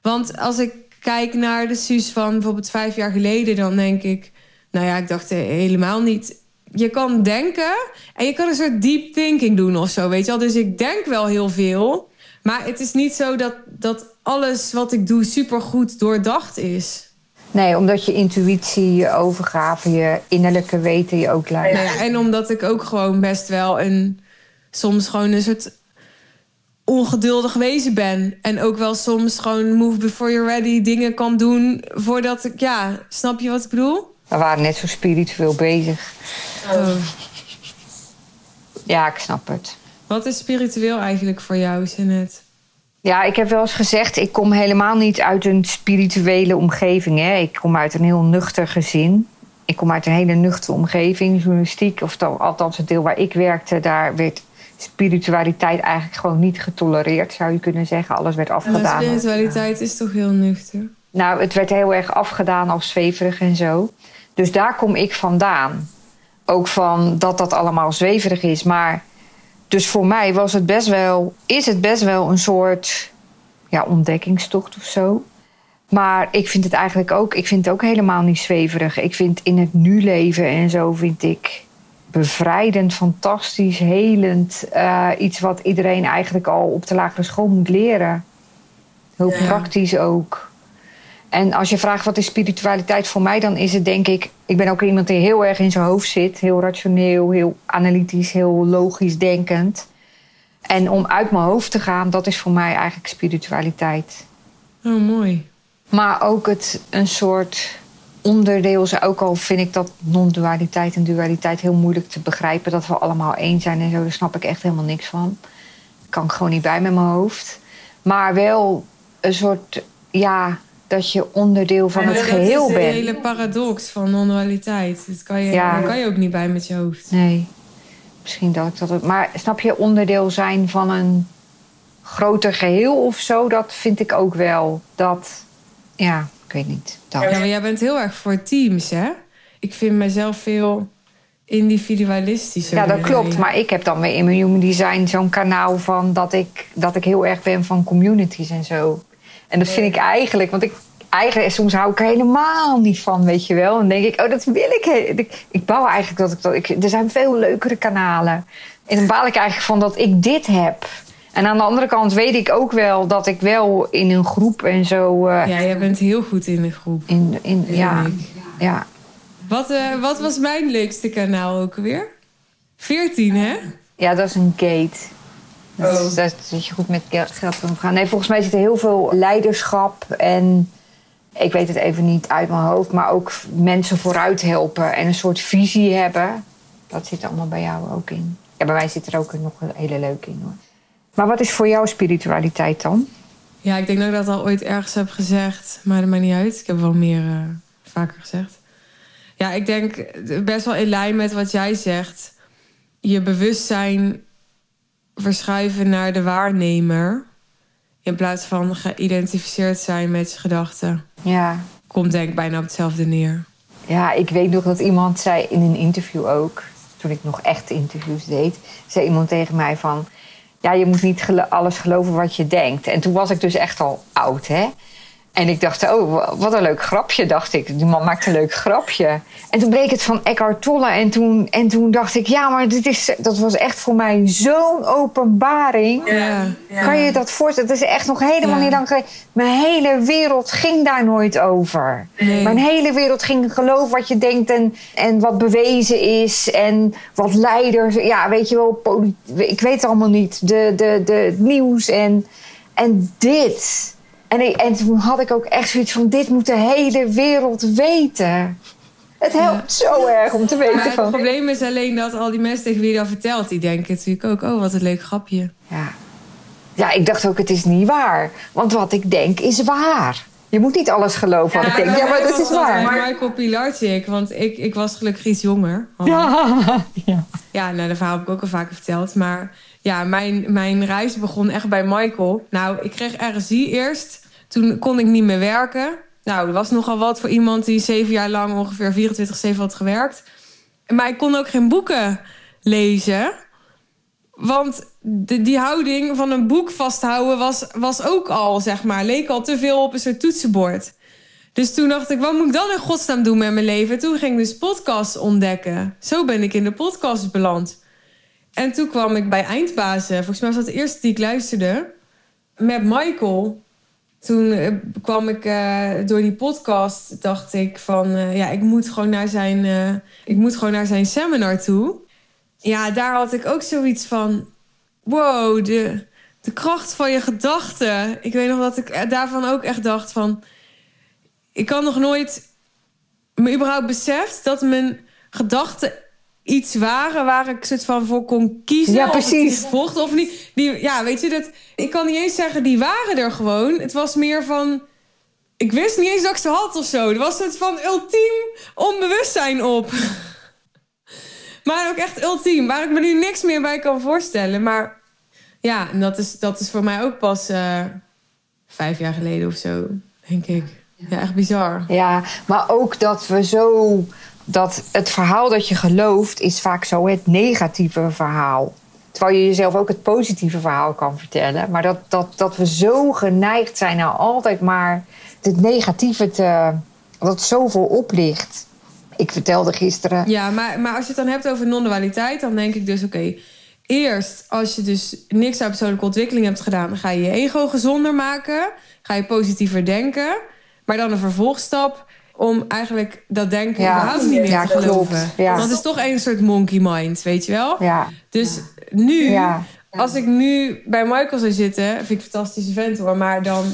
Want als ik kijk naar de Suus van bijvoorbeeld vijf jaar geleden, dan denk ik, nou ja, ik dacht helemaal niet. Je kan denken en je kan een soort deep thinking doen of zo, weet je wel. Dus ik denk wel heel veel, maar het is niet zo dat, dat alles wat ik doe supergoed doordacht is. Nee, omdat je intuïtie, je overgave, je innerlijke weten je ook leidt. Nou ja, en omdat ik ook gewoon best wel een soms gewoon een soort ongeduldig wezen ben. En ook wel soms gewoon move before you're ready dingen kan doen voordat ik, ja, snap je wat ik bedoel? We waren net zo spiritueel bezig. Oh. Ja, ik snap het. Wat is spiritueel eigenlijk voor jou, Jeanette? Ja, ik heb wel eens gezegd, ik kom helemaal niet uit een spirituele omgeving. Hè. Ik kom uit een heel nuchter gezin. Ik kom uit een hele nuchtere omgeving, journalistiek. Of althans het deel waar ik werkte, daar werd spiritualiteit eigenlijk gewoon niet getolereerd, zou je kunnen zeggen. Alles werd afgedaan. Maar spiritualiteit is toch heel nuchter? Nou, het werd heel erg afgedaan als zweverig en zo. Dus daar kom ik vandaan. Ook van dat dat allemaal zweverig is. Maar dus voor mij was het best wel, is het best wel een soort ja, ontdekkingstocht of zo. Maar ik vind het eigenlijk ook, ik vind het ook helemaal niet zweverig. Ik vind in het nu leven en zo vind ik bevrijdend, fantastisch, helend. Uh, iets wat iedereen eigenlijk al op de lagere school moet leren. Heel Ja. praktisch ook. En als je vraagt wat is spiritualiteit voor mij, dan is het denk ik. Ik ben ook iemand die heel erg in zijn hoofd zit. Heel rationeel, heel analytisch, heel logisch denkend. En om uit mijn hoofd te gaan, dat is voor mij eigenlijk spiritualiteit. Oh, mooi. Maar ook het een soort onderdeel, is, ook al vind ik dat non-dualiteit en dualiteit heel moeilijk te begrijpen, dat we allemaal één zijn en zo, daar snap ik echt helemaal niks van. Kan ik gewoon niet bij met mijn hoofd. Maar wel een soort, ja, dat je onderdeel van het dat geheel is de bent. hele paradox van non-dualiteit. Dat kan je, Ja. daar kan je ook niet bij met je hoofd. Nee, misschien dat ik dat. ook- Maar snap je, onderdeel zijn van een groter geheel of zo, dat vind ik ook wel. Dat, ja, ik weet niet. Dat. Ja, maar jij bent heel erg voor teams, hè? Ik vind mezelf veel individualistischer. Ja, dat klopt. Maar ik heb dan weer in mijn Human Design zo'n kanaal van dat ik, dat ik heel erg ben van communities en zo. En dat vind ik eigenlijk, want ik eigenlijk soms hou ik er helemaal niet van, weet je wel. En dan denk ik, oh, dat wil ik. Ik, ik bouw eigenlijk dat ik dat. Ik, er zijn veel leukere kanalen. En dan baal ik eigenlijk van dat ik dit heb. En aan de andere kant weet ik ook wel dat ik wel in een groep en zo. eh, Ja, jij bent heel goed in de groep. in, in, ja, ik. ja, Wat, eh, wat was mijn leukste kanaal ook weer? 14, hè? Ja, dat is een gate. Dat, dat, is- dat je goed met gel- geld kan omgaan. Nee, volgens mij zit er heel veel leiderschap en ik weet het even niet uit mijn hoofd, maar ook mensen vooruit helpen en een soort visie hebben. Dat zit allemaal bij jou ook in. Ja, bij mij zit er ook nog een hele leuke in hoor. Maar wat is voor jou spiritualiteit dan? Ja, ik denk dat ik dat al ooit ergens heb gezegd. Maar dat maakt niet uit. Ik heb wel meer eh, vaker gezegd. Ja, ik denk best wel in lijn met wat jij zegt. Je bewustzijn verschuiven naar de waarnemer. In plaats van geïdentificeerd zijn met je gedachten. Ja. Komt denk ik bijna op hetzelfde neer. Ja, ik weet nog dat iemand zei in een interview ook, toen ik nog echt interviews deed, zei iemand tegen mij van, ja, je moet niet alles geloven wat je denkt. En toen was ik dus echt al oud, hè. En ik dacht, oh, wa- wat een leuk grapje, dacht ik. Die man maakt een leuk grapje. En toen bleek het van Eckhart Tolle. En toen, en toen dacht ik, ja, maar dit is, dat was echt voor mij zo'n openbaring. Ja. Kan je dat voorstellen? Het is echt nog helemaal Ja. niet lang geleden. Mijn hele wereld ging daar nooit over. Nee. Mijn hele wereld ging geloof wat je denkt en, en wat bewezen is. En wat leiders, ja, weet je wel, ik weet het allemaal niet. De, de, de het nieuws en, en dit. En, ik, en toen had ik ook echt zoiets van: dit moet de hele wereld weten. Het helpt zo erg om te Maar weten het van. probleem is alleen dat al die mensen tegen wie je dat vertelt... die denken natuurlijk ook, oh, wat een leuk grapje. Ja. ja, ik dacht ook: het is niet waar. Want wat ik denk is waar. Je moet niet alles geloven wat ik denk. Ja, maar dat is waar. Maar Michael Pilarczyk, want ik, ik was gelukkig iets jonger. Ja. ja. Ja, nou, dat verhaal heb ik ook al vaker verteld. Maar ja, mijn, mijn reis begon echt bij Michael. Nou, ik kreeg RSI eerst. Toen kon ik niet meer werken. Nou, dat was nogal wat voor iemand die zeven jaar lang ongeveer 24-7 had gewerkt. Maar ik kon ook geen boeken lezen. Want de, die houding van een boek vasthouden was, was ook al, zeg maar, leek al te veel op een soort toetsenbord. Dus toen dacht ik, wat moet ik dan in godsnaam doen met mijn leven? Toen ging ik dus podcasts ontdekken. Zo ben ik in de podcast beland. En toen kwam ik bij Eindbazen. Volgens mij was dat de eerste die ik luisterde. Met Michael. Toen eh, kwam ik eh, door die podcast, dacht ik van... eh, ja, ik moet gewoon naar zijn, ik moet gewoon naar zijn seminar toe. Ja, daar had ik ook zoiets van... Wow, de, de kracht van je gedachten. Ik weet nog dat ik daarvan ook echt dacht van... Ik had nog nooit me überhaupt beseft dat mijn gedachten iets waren waar ik soort van voor kon kiezen. Ja, of het precies. iets volgde of niet. Die, ja, weet je dat? Ik kan niet eens zeggen die waren er gewoon. Het was meer van. Ik wist niet eens dat ik ze had of zo. Er was soort van ultiem onbewustzijn op. *laughs* maar ook echt ultiem, waar ik me nu niks meer bij kan voorstellen. Maar ja, en dat is, dat is voor mij ook pas eh, vijf jaar geleden of zo, denk ik. Ja, echt bizar. Ja, maar ook dat we zo. Dat het verhaal dat je gelooft is vaak zo het negatieve verhaal. Terwijl je jezelf ook het positieve verhaal kan vertellen. Maar dat, dat, dat we zo geneigd zijn nou altijd maar het negatieve te... Dat zoveel oplicht. Ik vertelde gisteren... Ja, maar, maar als je het dan hebt over non-dualiteit... dan denk ik dus, oké... eerst, als je dus niks aan persoonlijke ontwikkeling hebt gedaan... ga je je ego gezonder maken. Ga je positiever denken. Maar dan een vervolgstap om eigenlijk dat denken Ja. überhaupt niet meer Ja, te geloven. Ja. Want het is toch een soort monkey mind, weet je wel? Ja, Dus nu, als ik nu bij Michael zou zitten, vind ik een fantastische vent hoor, maar dan,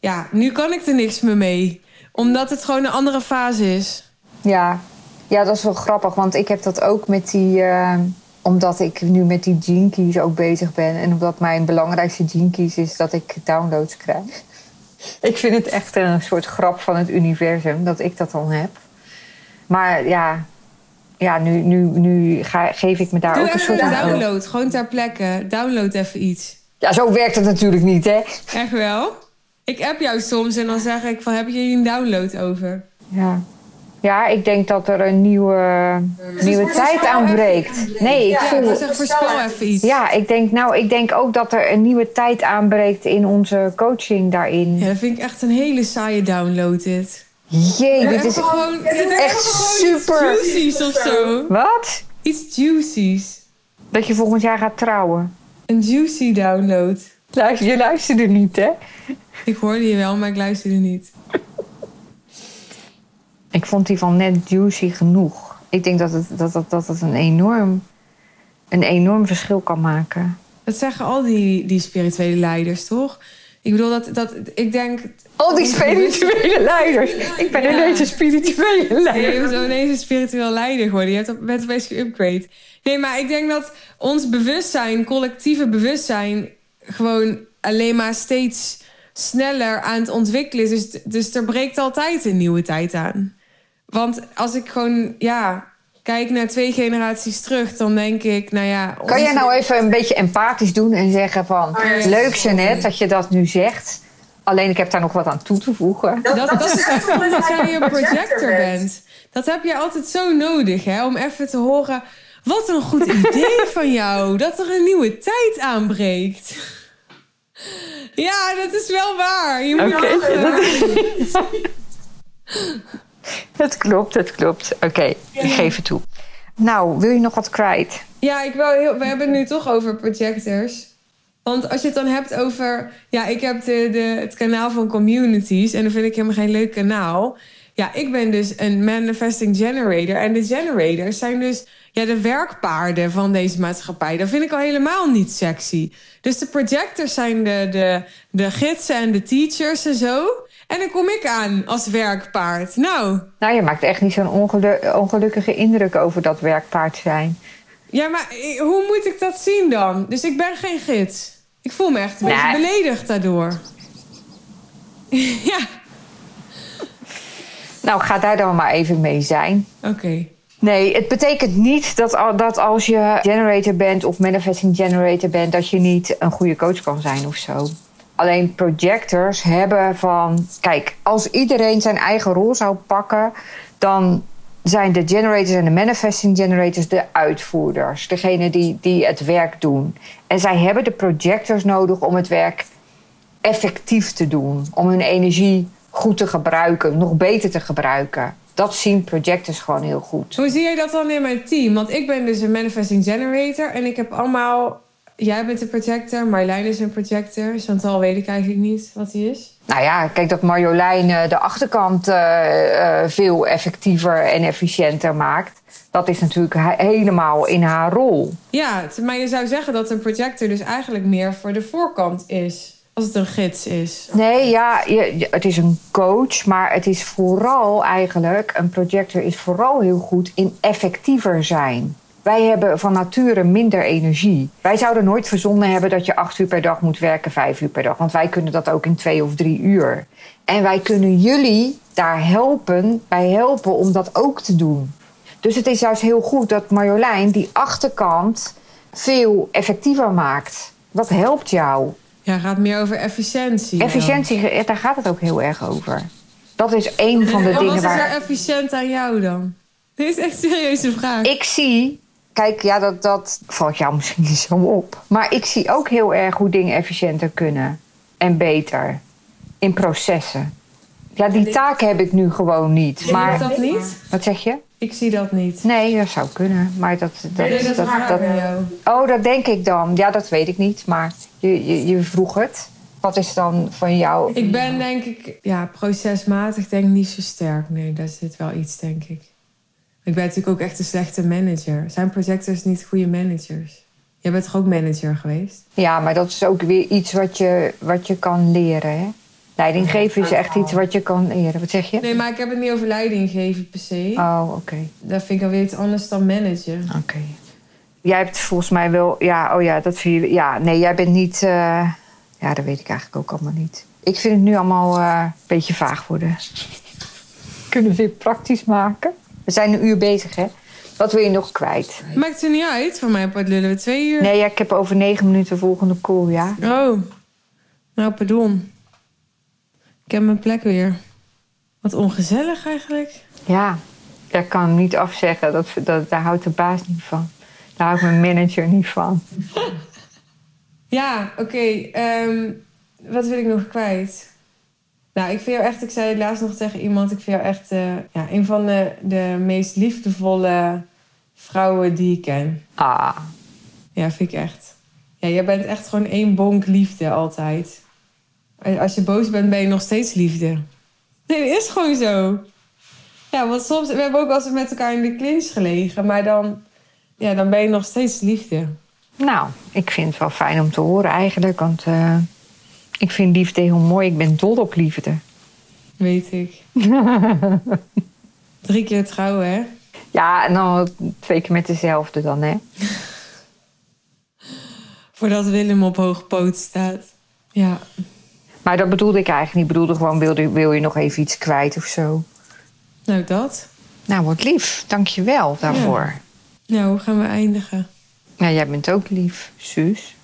ja, nu kan ik er niks meer mee. Omdat het gewoon een andere fase is. Ja. ja, dat is wel grappig. Want ik heb dat ook met die... eh, omdat ik nu met die keys ook bezig ben. En omdat mijn belangrijkste keys is dat ik downloads krijg. Ik vind het echt een soort grap van het universum dat ik dat dan heb. Maar ja, ja nu, nu, nu ga, geef ik me daar Doe ook een soort een aan. download, gewoon ter plekke. Download even iets. Ja, zo werkt het natuurlijk niet, hè? Echt wel? Ik app jou soms en dan zeg ik van, heb je hier een download over? Ja. Ja, ik denk dat er een nieuwe, nieuwe tijd aanbreekt. Nee, ik Ja, voel... zeg voorspel even iets. Ja, ik denk, nou, ik denk ook dat er een nieuwe tijd aanbreekt in onze coaching daarin. Ja, dat vind ik echt een hele saaie download dit. Jee, dit is gewoon, echt super. Iets juicies of zo. Wat? Iets juicies. Dat je volgend jaar gaat trouwen. Een juicy download. Luister, je luisterde niet, hè? Ik hoorde je wel, maar ik luisterde niet. Ik vond die van net juicy genoeg. Ik denk dat het, dat, dat, dat het een, enorm, een enorm verschil kan maken. Dat zeggen al die, die spirituele leiders, toch? Ik bedoel, dat, dat, ik denk... Al die *laughs* spirituele leiders. Ik ben Ja. ineens een spirituele Je leider. bent zo ineens een spiritueel leider geworden. Je bent opeens geupgrade. Nee, maar ik denk dat ons bewustzijn, collectieve bewustzijn... gewoon alleen maar steeds sneller aan het ontwikkelen is. Dus, dus er breekt altijd een nieuwe tijd aan. Want als ik gewoon, ja, kijk naar twee generaties terug... dan denk ik, nou ja... Kan jij nou even een beetje empathisch doen en zeggen van... ja. Leuk Jeannette dat je dat nu zegt. Alleen ik heb daar nog wat aan toe te voegen. Dat, dat is echt omdat jij een projector bent. Dat heb je altijd zo nodig, hè? Om even te horen... Wat een goed idee *laughs* van jou. Dat er een nieuwe tijd aanbreekt. Ja, dat is wel waar. Je moet lachen. *laughs* *laughs* Het klopt, het klopt. Oké, ik geef het toe. Nou, wil je nog wat kwijt? Ja, ik wil heel, we hebben het nu toch over projectors. Want als je het dan hebt over... Ja, ik heb de, het kanaal van communities. En dat vind ik helemaal geen leuk kanaal. Ja, ik ben dus een manifesting generator. En de generators zijn dus ja, de werkpaarden van deze maatschappij. Dat vind ik al helemaal niet sexy. Dus de projectors zijn de, de, de gidsen en de teachers en zo. En dan kom ik aan als werkpaard. Nou, Nou, je maakt echt niet zo'n ongelu- ongelukkige indruk over dat werkpaard zijn. Ja, maar hoe moet ik dat zien dan? Dus ik ben geen gids. Ik voel me echt een beetje beledigd daardoor. *laughs* ja, Nou, ga daar dan maar even mee zijn. oké. Nee, het betekent niet dat, dat als je generator bent of manifesting generator bent, dat je niet een goede coach kan zijn of zo. Alleen projectors hebben van. Kijk, als iedereen zijn eigen rol zou pakken, dan zijn de generators en de manifesting generators de uitvoerders. Degene die, die het werk doen. En zij hebben de projectors nodig om het werk effectief te doen. Om hun energie goed te gebruiken, nog beter te gebruiken. Dat zien projectors gewoon heel goed. Hoe zie jij dat dan in mijn team? Want ik ben dus een manifesting generator. En ik heb allemaal... Jij bent een projector, Marjolein is een projector. Chantal weet ik eigenlijk niet wat hij is. Nou ja, kijk dat Marjolein eh, de achterkant eh, eh, veel effectiever en efficiënter maakt. Dat is natuurlijk he- helemaal in haar rol. Ja, maar je zou zeggen dat een projector dus eigenlijk meer voor de voorkant is. Als het een gids is. Nee, ja, je- het is een coach, maar het is vooral eigenlijk, een projector is vooral heel goed in effectiever zijn. Wij hebben van nature minder energie. Wij zouden nooit verzonnen hebben dat je acht uur per dag moet werken, vijf uur per dag. Want wij kunnen dat ook in twee of drie uur. En wij kunnen jullie daar helpen, bij helpen om dat ook te doen. Dus het is juist heel goed dat Marjolein die achterkant veel effectiever maakt. Dat helpt jou. Ja, het gaat meer over efficiëntie. Efficiëntie, daar gaat het ook heel erg over. Dat is een van de En dingen Wat is er waar. efficiënt aan jou dan? Dit is echt een serieuze vraag. Ik zie kijk, ja, dat, dat valt jou *laughs* misschien niet zo op. Maar ik zie ook heel erg hoe dingen efficiënter kunnen. En beter. In processen. Ja, die taak heb ik nu gewoon niet. Zie je Maar, dat niet? wat zeg je? Ik zie dat niet. Nee, dat zou kunnen. Maar dat, dat, Nee, dat, dat. Oh, dat denk ik dan. Ja, dat weet ik niet. Maar je, je, je vroeg het. Wat is dan van jou? Ik ben denk ik, ja, procesmatig denk ik niet zo sterk. Nee, daar zit wel iets, denk ik. Ik ben natuurlijk ook echt een slechte manager. Zijn projectors niet goede managers? Jij bent toch ook manager geweest? Ja, maar dat is ook weer iets wat je, wat je kan leren. Hè? Leiding geven is echt iets wat je kan leren. Wat zeg je? Nee, maar ik heb het niet over leiding geven per se. Oh, oké. Dat vind ik alweer iets anders dan managen. Oké. Jij hebt volgens mij wel... Ja, oh ja, dat vind je... Ja, nee, jij bent niet... eh, ja, dat weet ik eigenlijk ook allemaal niet. Ik vind het nu allemaal eh, een beetje vaag worden. Kunnen we dit praktisch maken? We zijn een uur bezig, hè? Wat wil je nog kwijt? Maakt er niet uit. Voor mij lullen we twee uur. Nee, ja, ik heb over negen minuten volgende call, ja? Oh. Nou, pardon. Ik heb mijn plek weer. Wat ongezellig eigenlijk. Ja, daar kan hem niet afzeggen. Dat, dat, daar houdt de baas niet van. Daar houdt mijn manager niet van. *laughs* Ja, oké. ehm, wat wil ik nog kwijt? Nou, ik vind jou echt, ik zei laatst nog tegen iemand, ik vind jou echt eh, ja, een van de, de meest liefdevolle vrouwen die ik ken. Ah, Ja, vind ik echt. Ja, jij bent echt gewoon één bonk liefde altijd. Als je boos bent, ben je nog steeds liefde. Nee, dat is gewoon zo. Ja, want soms, we hebben ook wel eens met elkaar in de clinch gelegen, maar dan, ja, dan ben je nog steeds liefde. nou, ik vind het wel fijn om te horen eigenlijk. Want eh, ik vind liefde heel mooi. Ik ben dol op liefde. Weet ik. *laughs* Drie keer trouwen, hè? Ja, en dan twee keer met dezelfde dan, hè? *laughs* Voordat Willem op hoge poot staat. Ja. Maar dat bedoelde ik eigenlijk niet. Ik bedoelde gewoon, wil je, wil je nog even iets kwijt of zo? Nou, dat. Nou, wat lief. Dank je wel daarvoor. Nou, hoe gaan we eindigen? Ja. jij bent ook lief, Suus.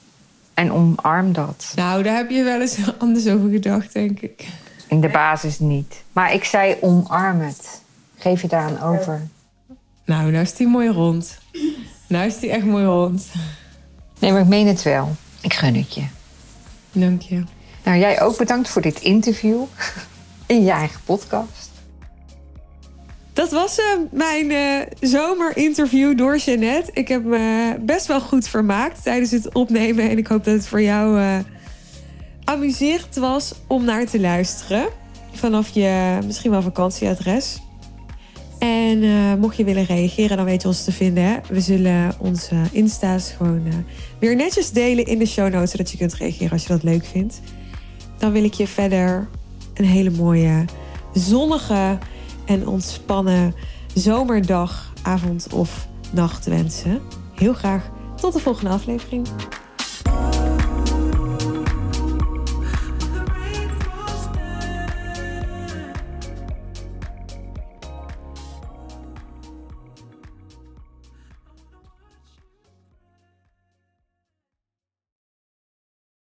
En omarm dat. Nou, daar heb je wel eens *laughs* anders over gedacht, denk ik. In de basis niet. Maar ik zei omarm het. Geef je daaraan over. Nou, nou is die mooi rond. Nou is die echt mooi rond. Nee, maar ik meen het wel. Ik gun het je. Dank je. Nou, jij ook bedankt voor dit interview. *laughs* In je eigen podcast. Dat was eh, mijn eh, zomerinterview door Jeannette. Ik heb me best wel goed vermaakt tijdens het opnemen. En ik hoop dat het voor jou eh, amuserend was om naar te luisteren. Vanaf je misschien wel vakantieadres. En eh, mocht je willen reageren, dan weet je ons te vinden. Hè? We zullen onze Insta's gewoon eh, weer netjes delen in de show notes. Zodat je kunt reageren als je dat leuk vindt. Dan wil ik je verder een hele mooie, zonnige en ontspannen zomerdag, avond of nacht wensen. Heel graag tot de volgende aflevering.